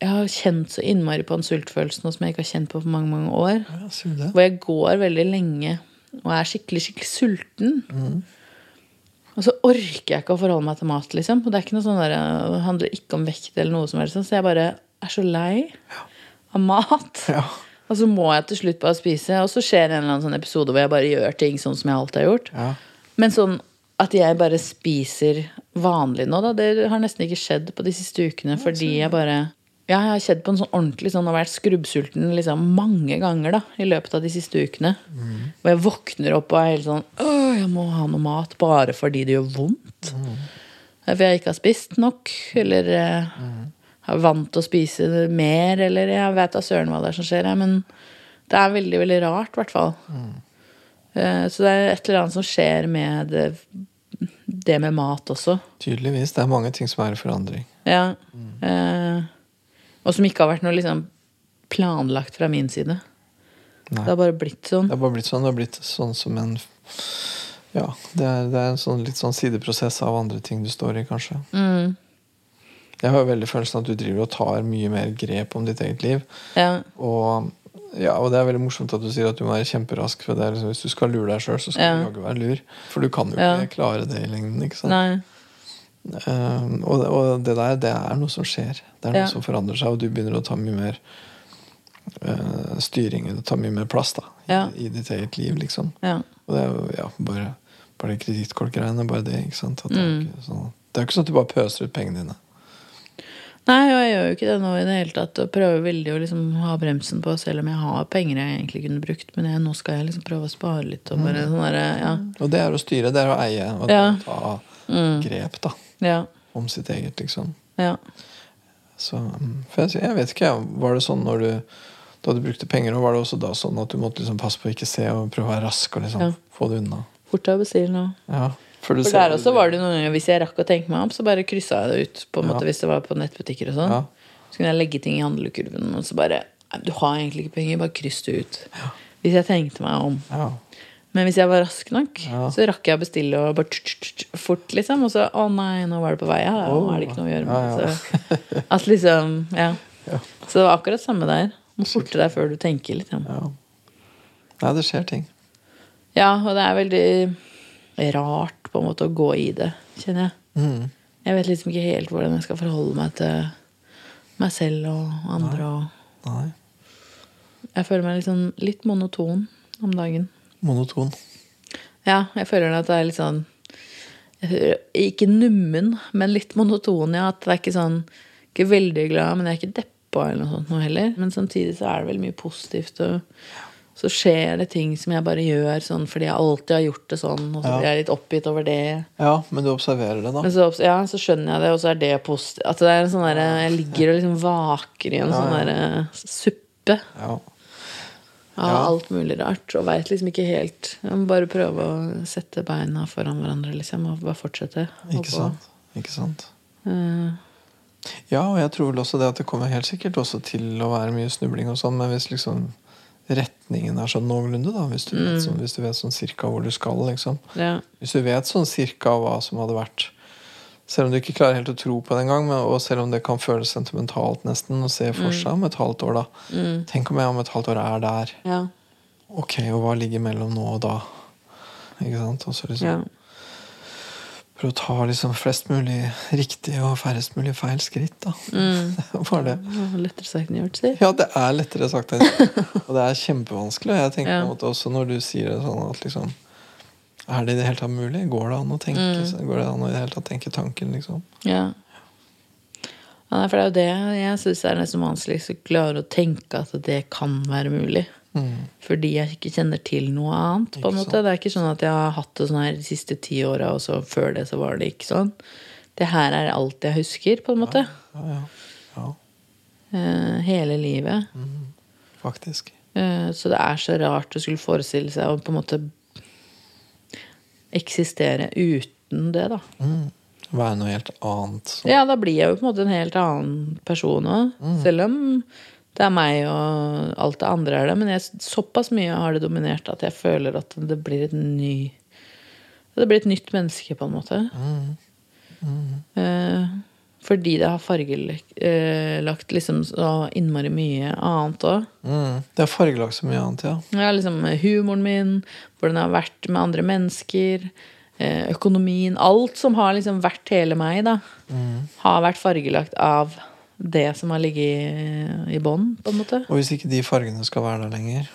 Jeg har kjent så innmari på en sultfølelse nå som jeg ikke har kjent på på mange, mange år. Ja? Hvor jeg går veldig lenge og er skikkelig, skikkelig sulten. Mhm. Og så orker jeg ikke å forholde meg til mat, liksom. Og det er ikke noe sånn der, det handler ikke om vekt eller noe som helst. Så jeg bare er så lei av mat. Ja. Og så må jeg til slutt bare spise. Og så skjer en eller annen sånn episode hvor jeg bare gjør ting sånn som jeg alltid har gjort. ja. Men sånn at jeg bare spiser vanlig nå, da, det har nesten ikke skjedd på de siste ukene. Fordi jeg bare Ja, jeg har kjedd på en sånn ordentlig sånn og vært skrubbsulten liksom mange ganger da, i løpet av de siste ukene. Hvor jeg våkner opp og er helt sånn Åh, jeg må ha noe mat bare fordi det gjør vondt. For jeg ikke har spist nok, eller eh, er vant til å spise mer, eller jeg vet da søren hva det er som skjer. Men det er veldig, veldig rart, i hvert fall. Mm. Så det er et eller annet som skjer med det, det med mat også. Tydeligvis. Det er mange ting som er i forandring. Ja. Eh, og som ikke har vært noe liksom planlagt fra min side. Nei. Det har bare blitt sånn. Det har bare blitt sånn. Det har blitt sånn som en Ja, det er, det er en sånn, litt sånn sideprosess av andre ting du står i, kanskje. Mm. Jeg har veldig følelsen av at du driver og tar mye mer grep om ditt eget liv. Ja. Og, ja, og det er veldig morsomt at du sier at du må være kjemperask. For det liksom, hvis du skal lure deg sjøl, så skal Ja. du jaggu være lur. For du kan jo ikke klare det i lengden. ikke sant? Nei. Um, og, og det der, det er noe som skjer. Det er noe som forandrer seg, og du begynner å ta mye mer uh, styring. Du tar mye mer plass da, i, i ditt eget liv, liksom. Ja. Og det er jo ja, bare, bare det kredittkortgreiene. Bare det, ikke sant? Det, er Mm. ikke sånn, det er ikke sånn at du bare pøser ut pengene dine. Nei, og jeg gjør jo ikke det nå i det hele tatt. Og prøver veldig å liksom ha bremsen på, selv om jeg har penger jeg egentlig kunne brukt. Men jeg, nå skal jeg liksom prøve å spare litt. Og bare sånn der, ja. Og det er å styre, det er å eie, og Ja. ta Mm. grep da, Ja. om sitt eget, liksom. Ja. Så, for jeg, jeg vet ikke, var det sånn når du da du brukte penger, var det også da sånn at du måtte liksom passe på å ikke se og prøve å være rask og liksom få det unna? Fortere å bestille nå. Ja, for For der også var det noen ganger hvis jeg rakk å tenke meg om, så bare kryssa jeg det ut. på en måte Hvis det var på nettbutikker og sånn. Så kunne jeg legge ting i handlekurven, og så bare Du har egentlig ikke penger, bare kryss det ut. Hvis jeg tenkte meg om. Ja. Men hvis jeg var rask nok, Ja. så rakk jeg å bestille og bare tsk, tsk, tsk, fort, liksom. Og så å nei, nå var det på vei. Ja, nå er det ikke noe å gjøre med Ja, ja. Så, at liksom, ja. Så det var akkurat samme der. Må forte deg før du tenker, liksom. ja. Nei, det skjer ting. Ja, og det er veldig rart på en måte å gå i det, kjenner jeg. Mm. Jeg vet liksom ikke helt hvordan jeg skal forholde meg til meg selv og andre. Og Nei. jeg føler meg liksom litt monoton om dagen. Monoton. Ja, jeg føler at det er litt sånn Ikke nummen, men litt monoton. Ja, at det er ikke sånn Ikke veldig glad, men jeg er ikke deppa eller noe sånt nå heller. Men samtidig så er det veldig mye positivt. Og så skjer det ting som jeg bare gjør sånn fordi jeg alltid har gjort det sånn. Og så Ja. blir jeg litt oppgitt over det. Ja, men du observerer det, da. Så, ja, så skjønner jeg det, og så er det positivt. At det er en sånn derre Jeg ligger og liksom vaker i en Ja, sånn der, derre suppe Ja. av alt mulig rart. Og veit liksom ikke helt Jeg må bare prøve å sette beina foran hverandre, liksom, og bare fortsette. Ikke sant? Ikke sant? Uh, Ja, og jeg tror vel også det at det kommer helt sikkert også til å være mye snubling og sånn, men hvis liksom retningen er sånn noenlunde, da, hvis du, vet, sånn, hvis du vet sånn cirka hvor du skal, liksom. ja. Hvis du vet sånn cirka hva som hadde vært Selv om du ikke klarer helt å tro på det engang, og selv om det kan føles sentimentalt nesten å se for seg om et halvt år, da. Tenk om jeg om et halvt år er der. ja. Ok, og hva ligger mellom nå og da? Ikke sant? Og så liksom ja. Prøve å ta liksom flest mulig riktige og færrest mulig feil skritt, da. Bare [LAUGHS] det. Ja, Lettere sagt enn gjort, si. Ja, det er lettere sagt enn [LAUGHS] Og det er kjempevanskelig. Jeg tenker Ja. på også når du sier det sånn at liksom Er det i det hele tatt mulig? Går det an å tenke Mm. Går det an å i det hele tatt tenke tanken, liksom? Ja. ja for det er jo det jeg syns er nesten vanskeligst, å klare å tenke at det kan være mulig. Mm. Fordi jeg ikke kjenner til noe annet. på en måte. sant. Det er ikke sånn at jeg har hatt det sånn her de siste ti åra, og så før det så var det ikke sånn. Det her er alt jeg husker, på en måte. Ja, ja. ja Eh, hele livet. faktisk. Eh, så det er så rart å skulle forestille seg å på en måte eksistere uten det, da. Mm. Være noe helt annet. Så. Ja, da blir jeg jo på en måte en helt annen person òg. Selv om det er meg og alt det andre er det. Men jeg, såpass mye har det dominert at jeg føler at det blir et ny Det blir et nytt menneske, på en måte. Eh, fordi det har fargelagt eh, liksom så innmari mye annet òg. Mm. Det har fargelagt så mye annet, ja. Ja, liksom humoren min, hvordan jeg har vært med andre mennesker, eh, økonomien Alt som har liksom vært hele meg, da, har vært fargelagt av det som har ligget i, i bånn, på en måte. Og hvis ikke de fargene skal være der lenger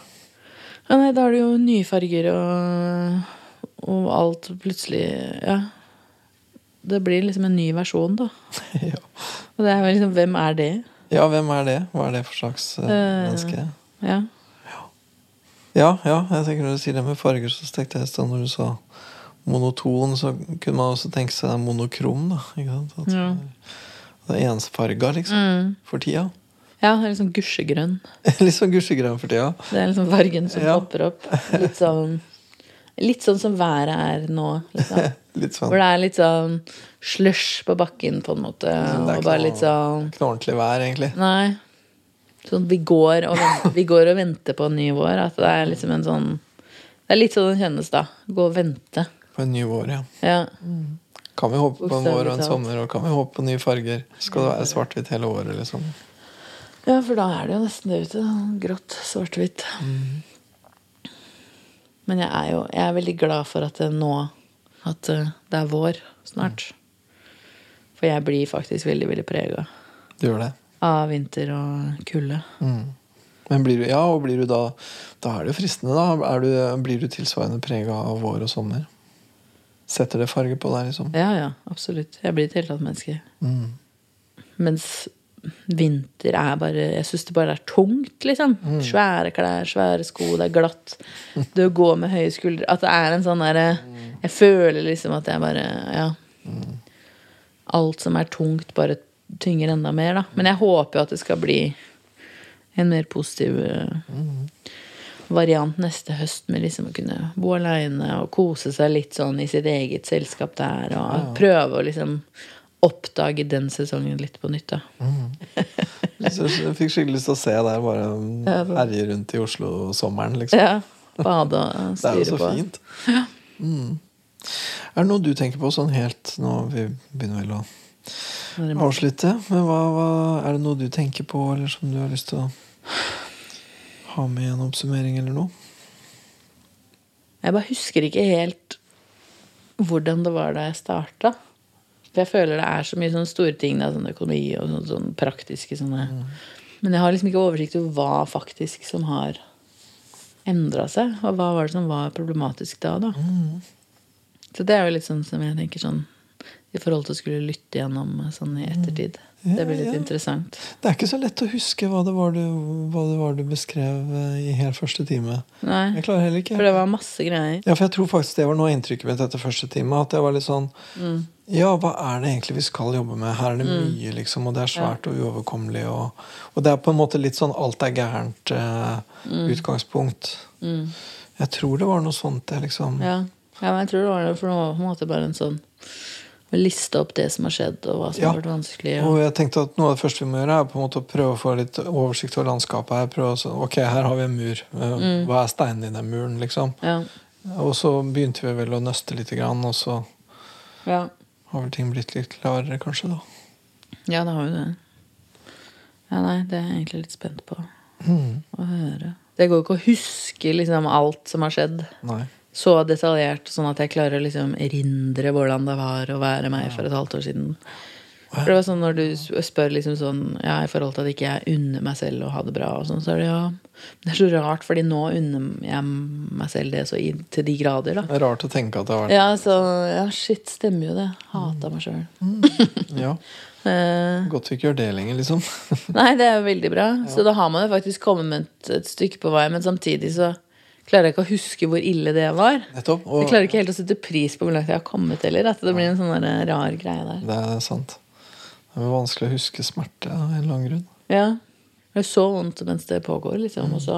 Ja, nei, da er det jo nye farger og, og alt plutselig Ja. Det blir liksom en ny versjon, da. [LAUGHS] ja. Og det er liksom Hvem er det? ja, hvem er det? Hva er det for slags Eh. menneske? Ja. Ja, ja, jeg tenker når du sier det med farger, så stekte jeg i stand når du sa monoton, så kunne man også tenke seg monokrom, da. Ikke sant? At Ja. Det er ensfarga, liksom. Mm. For tida. ja, det er liksom gusjegrønn. [LAUGHS] Litt sånn gusjegrønn for tida. Det er liksom fargen som Ja. popper opp. Litt sånn Litt sånn som været er nå. Liksom. [LAUGHS] Litt sånn Hvor det er litt sånn slush på bakken, på en måte. det er Og bare noe- litt sånn ikke noe ordentlig vær, egentlig. Nei. Sånn vi går og vi går og venter på en ny vår. At det er liksom en sånn Det er litt sånn det kjennes, da. Gå og vente. På en ny vår, ja. Ja. Kan vi håpe på en vår og en sommer, og kan vi håpe på nye farger? Skal det være svart-hvitt hele året, liksom? ja, for da er det jo nesten det ute. Grått, svart-hvitt. Men jeg er jo jeg er veldig glad for at det nå At eh, det er vår snart. For jeg blir faktisk veldig, veldig prega Du gjør det? av vinter og kulde. Mm. Men blir du, ja, og blir du da Da er det jo fristende, da. Du, blir du tilsvarende prega av vår og sommer? Setter det farge på deg, liksom? Ja, ja, absolutt. Jeg blir et helt annet menneske. Mm. Mens vinter er bare Jeg syns det bare er tungt, liksom. Svære klær, svære sko, det er glatt. Det å gå med høye skuldre At det er en sånn derre Jeg føler liksom at jeg bare Ja. Alt som er tungt, bare tynger enda mer, da. Men jeg håper jo at det skal bli en mer positiv eh, variant neste høst, med liksom å kunne bo aleine og kose seg litt sånn i sitt eget selskap der, og prøve å liksom oppdage den sesongen litt på nytt, da. Så jeg fikk skikkelig lyst til å se der bare Ja, herje rundt i Oslo-sommeren, liksom. Ja. Bade og [LAUGHS] Det er jo så på. fint. Mm. Er det noe du tenker på sånn helt Nå vi begynner vel å avslutte. Men hva, hva, er det noe du tenker på, eller som du har lyst til å ha med en oppsummering, eller noe? Jeg bare husker ikke helt hvordan det var da jeg starta. For jeg føler det er så mye sånne store ting, da, sånn økonomi og sånne, sånne praktiske sånne Men jeg har liksom ikke oversikt over hva faktisk som har endra seg. Og hva var det som var problematisk da, da. Så det er jo litt sånn som jeg tenker sånn i forhold til å skulle lytte gjennom sånn i ettertid. Ja, Det blir litt ja. interessant. Det er ikke så lett å huske hva det var du, det var du beskrev eh, i helt første time. Nei, Jeg klarer heller ikke. for det var masse greier. Ja, for jeg tror faktisk det var noe av inntrykket mitt etter første time. At jeg var litt sånn Mm. Ja, hva er det egentlig vi skal jobbe med? Her er det mye, liksom, og det er svært og uoverkommelig. Og, og det er på en måte litt sånn alt er gærent eh, utgangspunkt. Mm. Jeg tror det var noe sånt, jeg, liksom. Ja. ja, men jeg tror det var det, for det var på en måte bare en sånn liste opp det som har skjedd, og hva som Ja. har vært vanskelig. Og Og, jeg tenkte at noe av det første vi må gjøre, er på en måte å prøve å få litt oversikt over landskapet her. Prøve å så, Ok, her har vi en mur. Eh, Hva er steinen i den muren, liksom? ja. Og så begynte vi vel å nøste litt, grann, og så Ja. har vel ting blitt litt klarere, kanskje, da. ja, det har jo det. Ja, nei, det er jeg egentlig litt spent på Mm. å høre. Det går ikke å huske liksom alt som har skjedd. Nei. Så detaljert, sånn at jeg klarer å liksom erindre hvordan det var å være meg for et halvt år siden. For det var sånn Når du spør liksom sånn Ja, i forhold til at ikke jeg unner meg selv å ha det bra, og sånn, så er det ja Det er så rart, fordi nå unner jeg meg selv det så i, til de grader, da. Det er rart å tenke at det har vært Ja, så Ja, shit, stemmer jo det. Hata meg sjøl. Ja, [LAUGHS] Eh, Godt vi ikke gjør det lenger, liksom. nei, det er jo veldig bra. [LAUGHS] Så da har man jo faktisk kommet et, et stykke på vei, men samtidig så klarer jeg ikke å huske hvor ille det var. Nettopp. Jeg klarer ikke helt å sette pris på hvor langt jeg har kommet heller. At det blir en sånn der rar greie der. det er sant. Det er vanskelig å huske smerte av en eller annen grunn. Ja. Det er så vondt mens det pågår, liksom. Og så,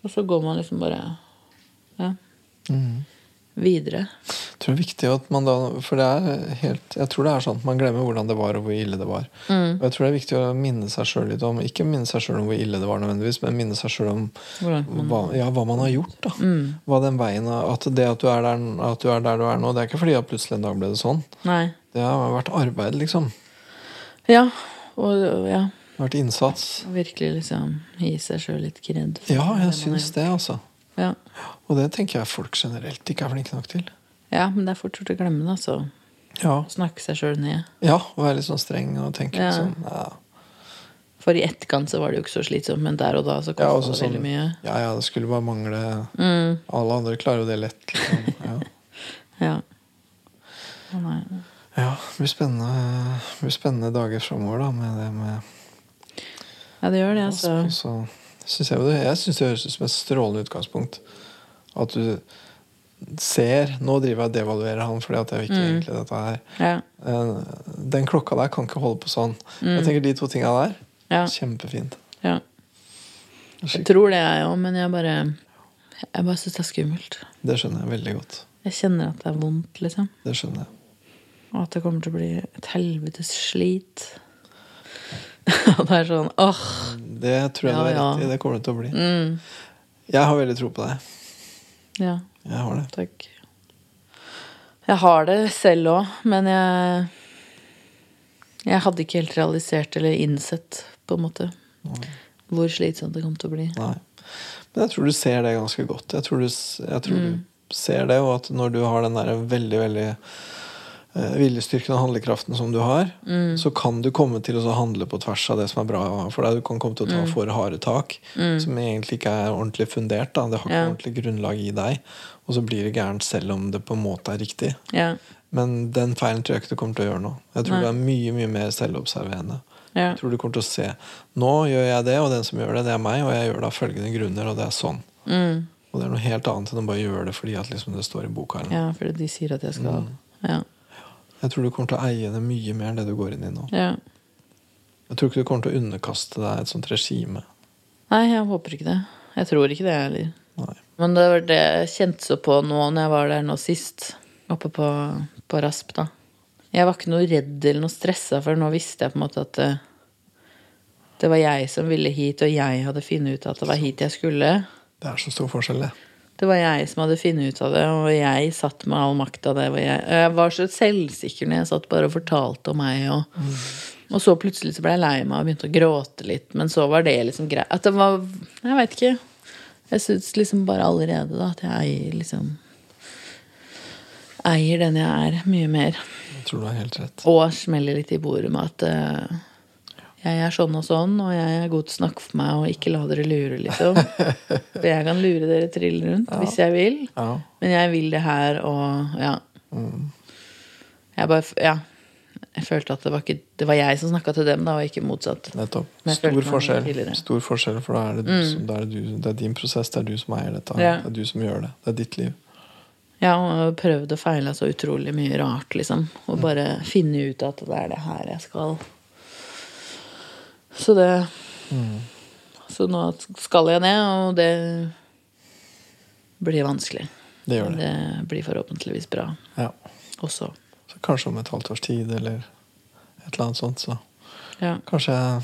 og så går man liksom bare ja, Mm. Videre. Jeg tror det er viktig at man da For det er helt Jeg tror det er sånn at man glemmer hvordan det var, og hvor ille det var. Mm. Og jeg tror det er viktig å minne seg sjøl litt om Ikke minne seg sjøl om hvor ille det var, nødvendigvis, men minne seg sjøl om hva, ja, hva man har gjort. da Mm. Hva den veien At det at du, er der, at du er der du er nå, det er ikke fordi at plutselig en dag ble det sånn. Nei. Det har vært arbeid, liksom. Ja. Og ja, Det har vært innsats. virkelig liksom gi seg sjøl litt kred. Ja, jeg syns det, altså. Ja. Og det tenker jeg folk generelt ikke er flinke nok til. ja, men det er fort gjort å glemme det, altså. Ja, Snakke seg sjøl ned. ja og være litt sånn streng og tenke Ja. sånn ja. For i etterkant så var det jo ikke så slitsomt, men der og da så Ja, kosta også det sånn- veldig mye. ja, ja, det skulle bare mangle Mm. Alle andre klarer jo det lett. Liksom. Ja. [LAUGHS] Ja. Å, nei. ja, det blir spennende, det blir spennende dager framover da, med det med Ja, det gjør det, altså. Så synes jeg, jo det, jeg syns det høres ut som et strålende utgangspunkt. At du ser Nå driver jeg og devaluerer han fordi at jeg vil ikke Mm. egentlig dette her. Ja. Eh, Den klokka der kan ikke holde på sånn. Mm. Jeg tenker De to tinga der, Ja. kjempefint. ja. Jeg tror det, jeg òg, men jeg bare Jeg bare syns det er skummelt. Det skjønner jeg veldig godt. Jeg kjenner at det er vondt, liksom. Det skjønner jeg. Og at det kommer til å bli et helvetes slit. [LAUGHS] Og det er sånn åh! Det tror jeg Ja, du har rett i. Det kommer det til å bli. Mm, Jeg har veldig tro på deg. ja, Jeg har det. takk. Jeg har det selv òg, men jeg Jeg hadde ikke helt realisert eller innsett, på en måte, hvor slitsomt det kom til å bli. Nei. Men jeg tror du ser det ganske godt. Jeg tror du, jeg tror Mm. du ser det, og at når du har den der veldig, veldig viljestyrken og handlekraften som du har, Mm. så kan du komme til å handle på tvers av det som er bra for deg. Du kan komme til å ta Mm. for harde tak, som egentlig ikke er ordentlig fundert. Da. Det har ikke Ja. ordentlig grunnlag i deg. Og så blir det gærent selv om det på en måte er riktig. Ja. Men den feilen tror jeg ikke du kommer til å gjøre nå. Jeg tror Nei. du er mye mye mer selvobserverende. Ja. Jeg tror du kommer til å se Nå gjør jeg det, og den som gjør det, det er meg, og jeg gjør det av følgende grunner, og det er sånn. Mm. Og det er noe helt annet enn å bare gjøre det fordi at liksom det står i boka. Ja, fordi de sier at jeg skal Ja. Jeg tror du kommer til å eie det mye mer enn det du går inn i nå. ja. Jeg tror ikke du kommer til å underkaste deg et sånt regime. Nei, jeg håper ikke det. Jeg tror ikke det, heller. Nei. Men det var det jeg kjente så på nå når jeg var der nå sist, oppe på, på Rasp, da. Jeg var ikke noe redd eller noe stressa, for nå visste jeg på en måte at det, Det var jeg som ville hit, og jeg hadde funnet ut at det var hit jeg skulle. Det er så stor forskjell, det. Det var jeg som hadde funnet ut av det, og jeg satt med all makta. Jeg, jeg var så selvsikker når jeg satt bare og fortalte om meg. Og, og så plutselig så ble jeg lei meg og begynte å gråte litt. Men så var det liksom greit. At det var Jeg veit ikke. Jeg syns liksom bare allerede da at jeg eier liksom Eier den jeg er, mye mer. Jeg tror du har helt rett. Og smeller litt i bordet med at uh, jeg er sånn og sånn, og jeg er god til å snakke for meg og ikke la dere lure, liksom. [LAUGHS] For jeg kan lure dere trill rundt hvis jeg vil. Ja. Men jeg vil det her, og ja. Jeg bare Ja. Jeg følte at det var, ikke, det var jeg som snakka til dem, da, og ikke motsatt. Nettopp. Stor forskjell. Mm. Stor forskjell, for da er det, du som, da er det, du, det er din prosess, det er du som eier dette. Ja. Det er du som gjør det. Det er ditt liv. Ja, og prøvd og feila så utrolig mye rart, liksom. Og bare finne ut at det er det her jeg skal. Så det Så nå skal jeg ned, og det blir vanskelig. Det gjør Men det. det blir forhåpentligvis bra Ja. også. Så kanskje om et halvt års tid, eller et eller annet sånt, så Ja. kanskje jeg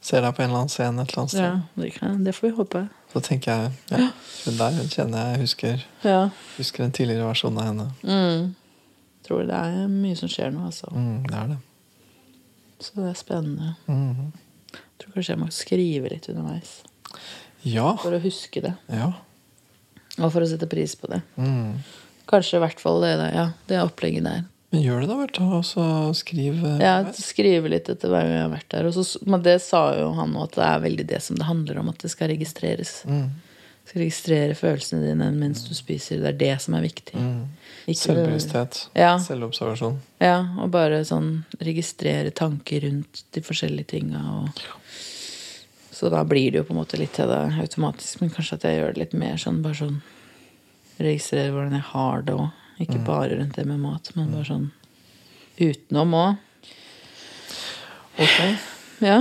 ser deg på en eller annen scene et eller annet sted. ja det, kan, det får vi håpe. Så tenker jeg ja, hun der hun kjenner jeg husker, Ja. husker en tidligere versjon av henne. Mm. Tror det er mye som skjer nå, altså. Mm, det er det. Så det er spennende. Mhm. Tror kanskje jeg må skrive litt underveis. Ja. For å huske det. Ja. Og for å sette pris på det. Mm. Kanskje i hvert fall det ja, det opplegget der. Men gjør det da, vel. Ta og skriv Ja, skrive litt etter hver gang jeg har vært der. Og så, men det sa jo han òg, at det er veldig det som det handler om, at det skal registreres. Mm. Du skal registrere følelsene dine mens du spiser. Det er det som er viktig. Mm. Ikke- Selvbevissthet. Ja. Selvobservasjon. Ja, og bare sånn registrere tanker rundt de forskjellige tinga. Og... Så da blir det jo på en måte litt til det automatisk, men kanskje at jeg gjør det litt mer sånn bare sånn Registrere hvordan jeg har det òg. Ikke bare rundt det med mat, men bare sånn utenom òg. Ok. Ja,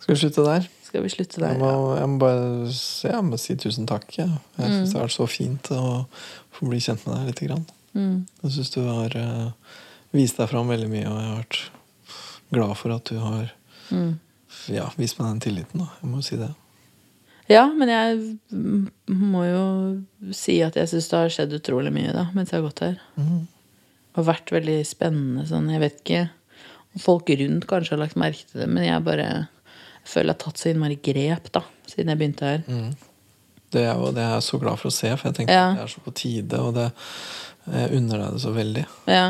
Skal vi slutte der? Skal vi slutte Jeg må, jeg må bare jeg må si tusen takk. Jeg, jeg syns det har vært så fint å få bli kjent med deg lite grann. Mm. Jeg syns du har uh, vist deg fram veldig mye, og jeg har vært glad for at du har Mm. ja, vist meg den tilliten. Da. Jeg må jo si det. Ja, men jeg mm, må jo si at jeg syns det har skjedd utrolig mye da, mens jeg har gått her. Mm. Har vært veldig spennende. Sånn, jeg vet ikke om folk rundt kanskje har lagt merke til det, men jeg bare føler jeg har tatt så innmari grep da, siden jeg begynte her. Det er, jo- det er jeg så glad for å se, for jeg tenker Ja. at det er så på tide, og det, jeg unner deg det så veldig. Ja,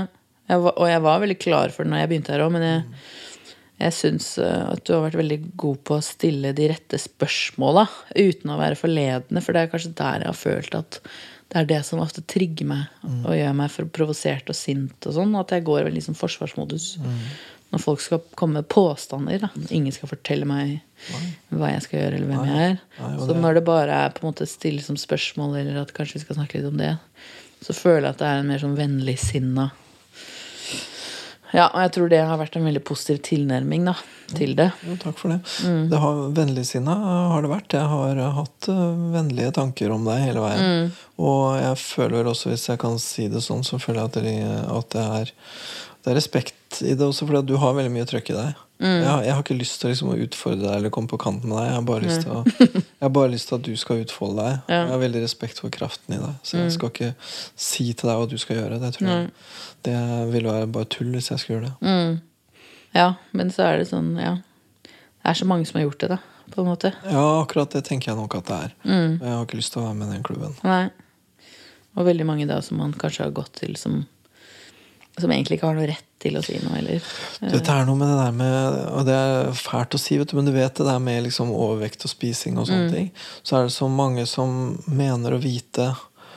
jeg var, og jeg var veldig klar for det når jeg begynte her òg, men jeg, jeg syns eh, at du har vært veldig god på å stille de rette spørsmåla uten å være forledende, for det er kanskje der jeg har følt at det er det som ofte trigger meg og gjør meg for provosert og sint og sånn, at jeg går i liksom forsvarsmodus. Når folk skal komme med påstander. Da. Ingen skal fortelle meg hva jeg skal gjøre, eller hvem jeg er. Nei, Så det- når det bare er på en måte stille som spørsmål, eller at kanskje vi skal snakke litt om det, så føler jeg at det er en mer sånn vennligsinna Ja, og jeg tror det har vært en veldig positiv tilnærming da, til det. Jo, takk for det. Mm. det har, Vennligsinna har det vært. Jeg har hatt uh, vennlige tanker om deg hele veien. Mm. Og jeg føler også, hvis jeg kan si det sånn, så føler jeg at det, at det, er, det er respekt i det også, fordi du har veldig mye trøkk i deg. Mm. Jeg, har- jeg har ikke lyst til liksom, å utfordre deg eller komme på kanten med deg. Jeg har bare lyst til, å, [LAUGHS] jeg har bare lyst til at du skal utfolde deg. Ja. Jeg har veldig respekt for kraften i deg. Så jeg skal ikke si til deg hva du skal gjøre. Det tror jeg Det ville være bare tull hvis jeg skulle gjøre det. Mm. Ja, men så er det sånn, ja. Det er så mange som har gjort det, da, på en måte. Ja, akkurat det tenker jeg nok at det er. Mm. Jeg har ikke lyst til å være med i den klubben. Nei. Og veldig mange da som man kanskje har gått til som, som egentlig ikke har noe rett til å si noe, eller Dette er noe med det der med Og det er fælt å si, vet du, men du vet det der med liksom overvekt og spising og sånne ting. Så er det så mange som mener å vite,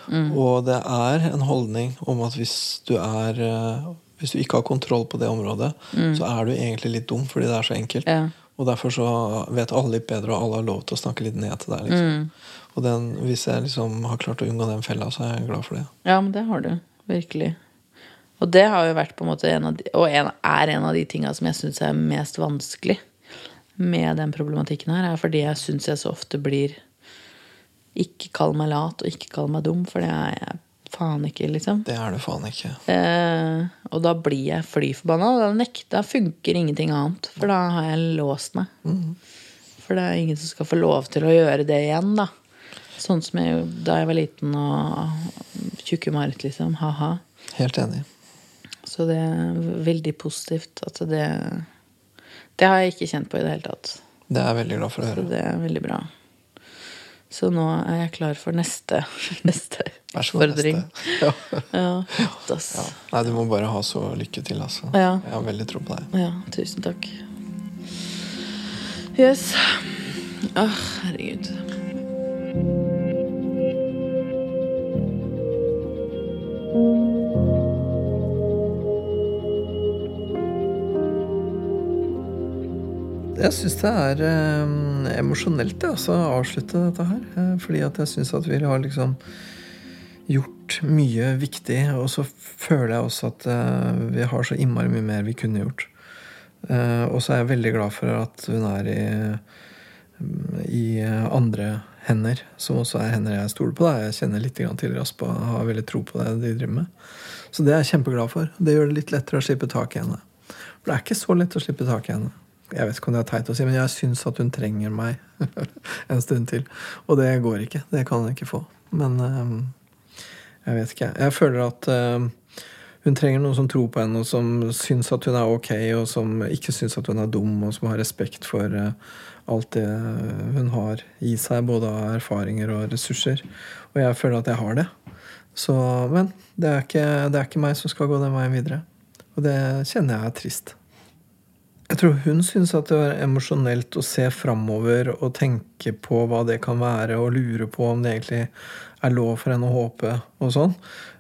og det er en holdning om at hvis du er eh, Hvis du ikke har kontroll på det området, så er du egentlig litt dum fordi det er så enkelt. Ja. Og derfor så vet alle litt bedre, og alle har lov til å snakke litt ned til deg. Liksom. Og den, hvis jeg liksom har klart å unngå den fella, så er jeg glad for det. Ja, men det har du. Virkelig. Og det har jo vært på en måte en av de, Og en, er en av de tinga som jeg syns er mest vanskelig med den problematikken her, er fordi jeg syns jeg så ofte blir Ikke kall meg lat, og ikke kall meg dum, for det er jeg faen ikke, liksom. Det er du faen ikke. Eh, og da blir jeg fly forbanna. Og da nekter, funker ingenting annet. For da har jeg låst meg. For det er ingen som skal få lov til å gjøre det igjen, da. Sånn som jeg, da jeg var liten og tjukke-Marit, liksom. Ha-ha. Helt enig. Så det er veldig positivt at det Det har jeg ikke kjent på i det hele tatt. Det er jeg veldig glad for å høre. Så det er veldig bra. Så nå er jeg klar for neste, [LAUGHS] neste Vær så god, utfordring. neste. Ja. [LAUGHS] Ja, ass. Ja. Nei, du må bare ha så lykke til, altså. Ja. Jeg har veldig tro på deg. Ja, tusen takk. Yes. Åh, herregud. Jeg syns det er eh, emosjonelt altså, å avslutte dette her. Eh, fordi at jeg syns at vi har liksom gjort mye viktig, og så føler jeg også at eh, vi har så innmari mye mer vi kunne gjort. Eh, og så er jeg veldig glad for at hun er i, i andre hender, som også er hender jeg stoler på. Da. Jeg kjenner litt til Raspa og har veldig tro på det de driver med. Så det er jeg kjempeglad for. Det gjør det litt lettere å slippe tak i henne. For det er ikke så lett å slippe tak i henne. Jeg vet ikke om det er teit å si, men jeg syns at hun trenger meg [LAUGHS] en stund til. Og det går ikke. Det kan hun ikke få. Men øhm, jeg vet ikke. Jeg føler at øhm, hun trenger noen som tror på henne, og som syns at hun er ok, og som ikke syns at hun er dum, og som har respekt for øh, alt det hun har i seg, både av erfaringer og ressurser. Og jeg føler at jeg har det. Så, men det er, ikke, det er ikke meg som skal gå den veien videre. Og det kjenner jeg er trist. Jeg tror hun syns at det var emosjonelt å se framover og tenke på hva det kan være, og lure på om det egentlig er lov for henne å håpe og sånn.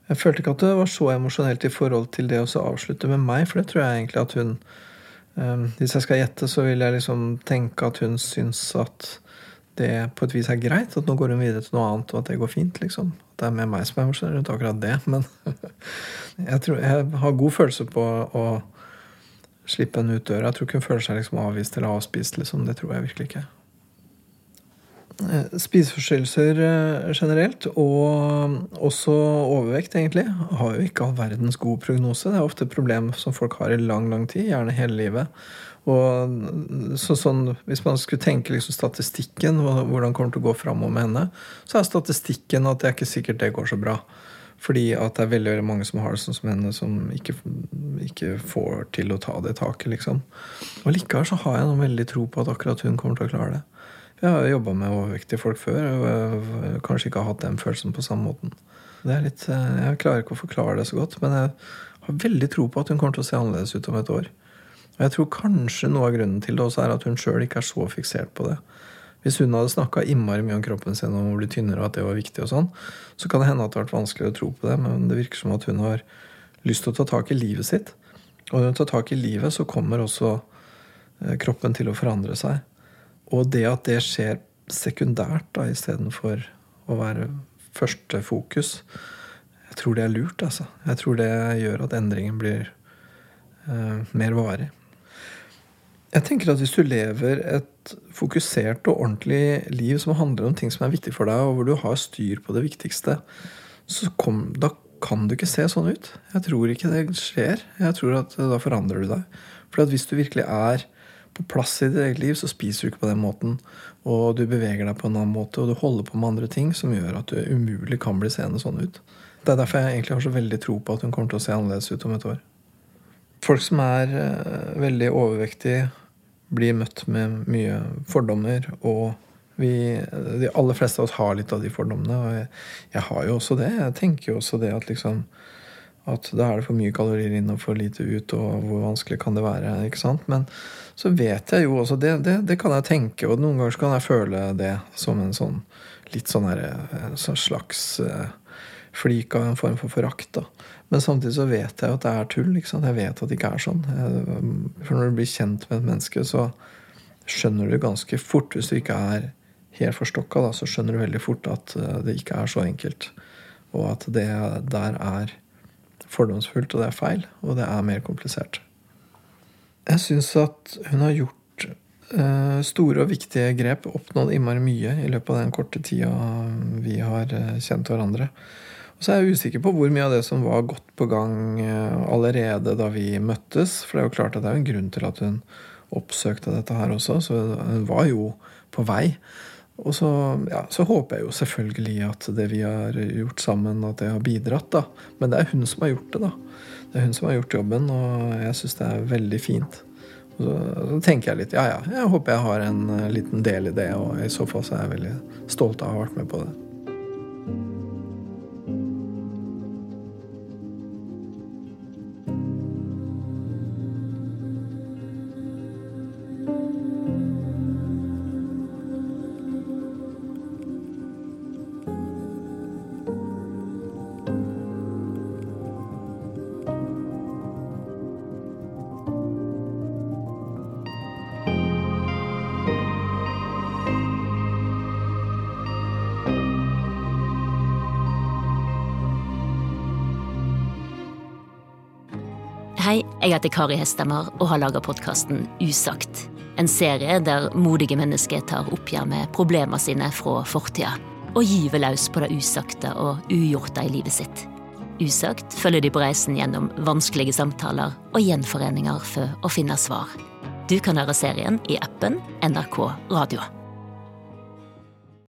Jeg følte ikke at det var så emosjonelt i forhold til det å avslutte med meg, for det tror jeg egentlig at hun um, Hvis jeg skal gjette, så vil jeg liksom tenke at hun syns at det på et vis er greit, at nå går hun videre til noe annet, og at det går fint, liksom. Det er med meg som er emosjonell rundt akkurat det, men [LAUGHS] jeg, tror, jeg har god følelse på å slippe henne ut døra. Jeg tror ikke hun føler seg liksom avvist eller avspist. Liksom. Det tror jeg virkelig ikke. Eh, Spiseforstyrrelser eh, generelt, og også overvekt, egentlig, har jo ikke all verdens god prognose. Det er ofte et problem som folk har i lang, lang tid, gjerne hele livet. Og så, sånn, Hvis man skulle tenke liksom statistikken, hvordan kommer det til å gå framover med henne, så er statistikken at det er ikke sikkert det går så bra. Fordi at det er veldig, mange som har det sånn som henne, som ikke, ikke får til å ta det taket. liksom. Og likevel så har jeg noen veldig tro på at akkurat hun kommer til å klare det. Jeg har jobba med overvektige folk før og kanskje ikke har hatt den følelsen på samme måten. Det er litt, Jeg klarer ikke å forklare det så godt, men jeg har veldig tro på at hun kommer til å se annerledes ut om et år. Og jeg tror kanskje noe av grunnen til det også er at hun sjøl ikke er så fiksert på det. Hvis hun hadde snakka innmari mye om kroppen sin om å bli tynnere, og at det var viktig, og sånn, så kan det hende at det har vært vanskelig å tro på det, men det virker som at hun har lyst til å ta tak i livet sitt. Og når hun tar tak i livet, så kommer også kroppen til å forandre seg. Og det at det skjer sekundært da, istedenfor å være første fokus, jeg tror det er lurt. altså. Jeg tror det gjør at endringen blir eh, mer varig. Jeg tenker at Hvis du lever et fokusert og ordentlig liv som handler om ting som er viktig for deg, og hvor du har styr på det viktigste, så kom, da kan du ikke se sånn ut. Jeg tror ikke det skjer. Jeg tror at Da forandrer du deg. For hvis du virkelig er på plass i ditt eget liv, så spiser du ikke på den måten. Og du beveger deg på en annen måte, og du holder på med andre ting som gjør at du umulig kan bli seende sånn ut. Det er derfor jeg egentlig har så veldig tro på at hun kommer til å se annerledes ut om et år. Folk som er uh, veldig overvektige, blir møtt med mye fordommer. Og vi, de aller fleste av oss har litt av de fordommene. Og jeg, jeg har jo også det. Jeg tenker jo også det at liksom at da er det for mye kalorier inn og for lite ut, og hvor vanskelig kan det være? ikke sant? Men så vet jeg jo også det, det, det kan jeg tenke, og noen ganger så kan jeg føle det som en sånn litt sånn her, sånn slags flik av en form for forakt. da. Men samtidig så vet jeg at det er tull. Jeg vet at det ikke er sånn. For når du blir kjent med et menneske, så skjønner du ganske fort, hvis du ikke er helt forstokka, da, så skjønner du veldig fort at det ikke er så enkelt. Og at det der er fordomsfullt, og det er feil, og det er mer komplisert. Jeg syns at hun har gjort uh, store og viktige grep, oppnådd innmari mye i løpet av den korte tida vi har uh, kjent hverandre. Og så er jeg usikker på hvor mye av det som var godt på gang eh, allerede da vi møttes. For det er jo klart at det er en grunn til at hun oppsøkte dette her også. Så hun var jo på vei. Og så, ja, så, håper jeg jo selvfølgelig at det vi har gjort sammen, at det har bidratt. da. Men det er hun som har gjort det. da. Det er hun som har gjort jobben, og jeg syns det er veldig fint. Og så, så, tenker jeg litt ja ja, jeg håper jeg har en eh, liten del i det, og i så fall så er jeg veldig stolt av å ha vært med på det. Heter Kari Hestemar og har laga podkasten Usagt. En serie der modige mennesker tar oppgjør med problemene sine fra fortida. Og gyver løs på det usagte og ugjorte i livet sitt. Usagt følger de på reisen gjennom vanskelige samtaler og gjenforeninger for å finne svar. Du kan høre serien i appen NRK Radio.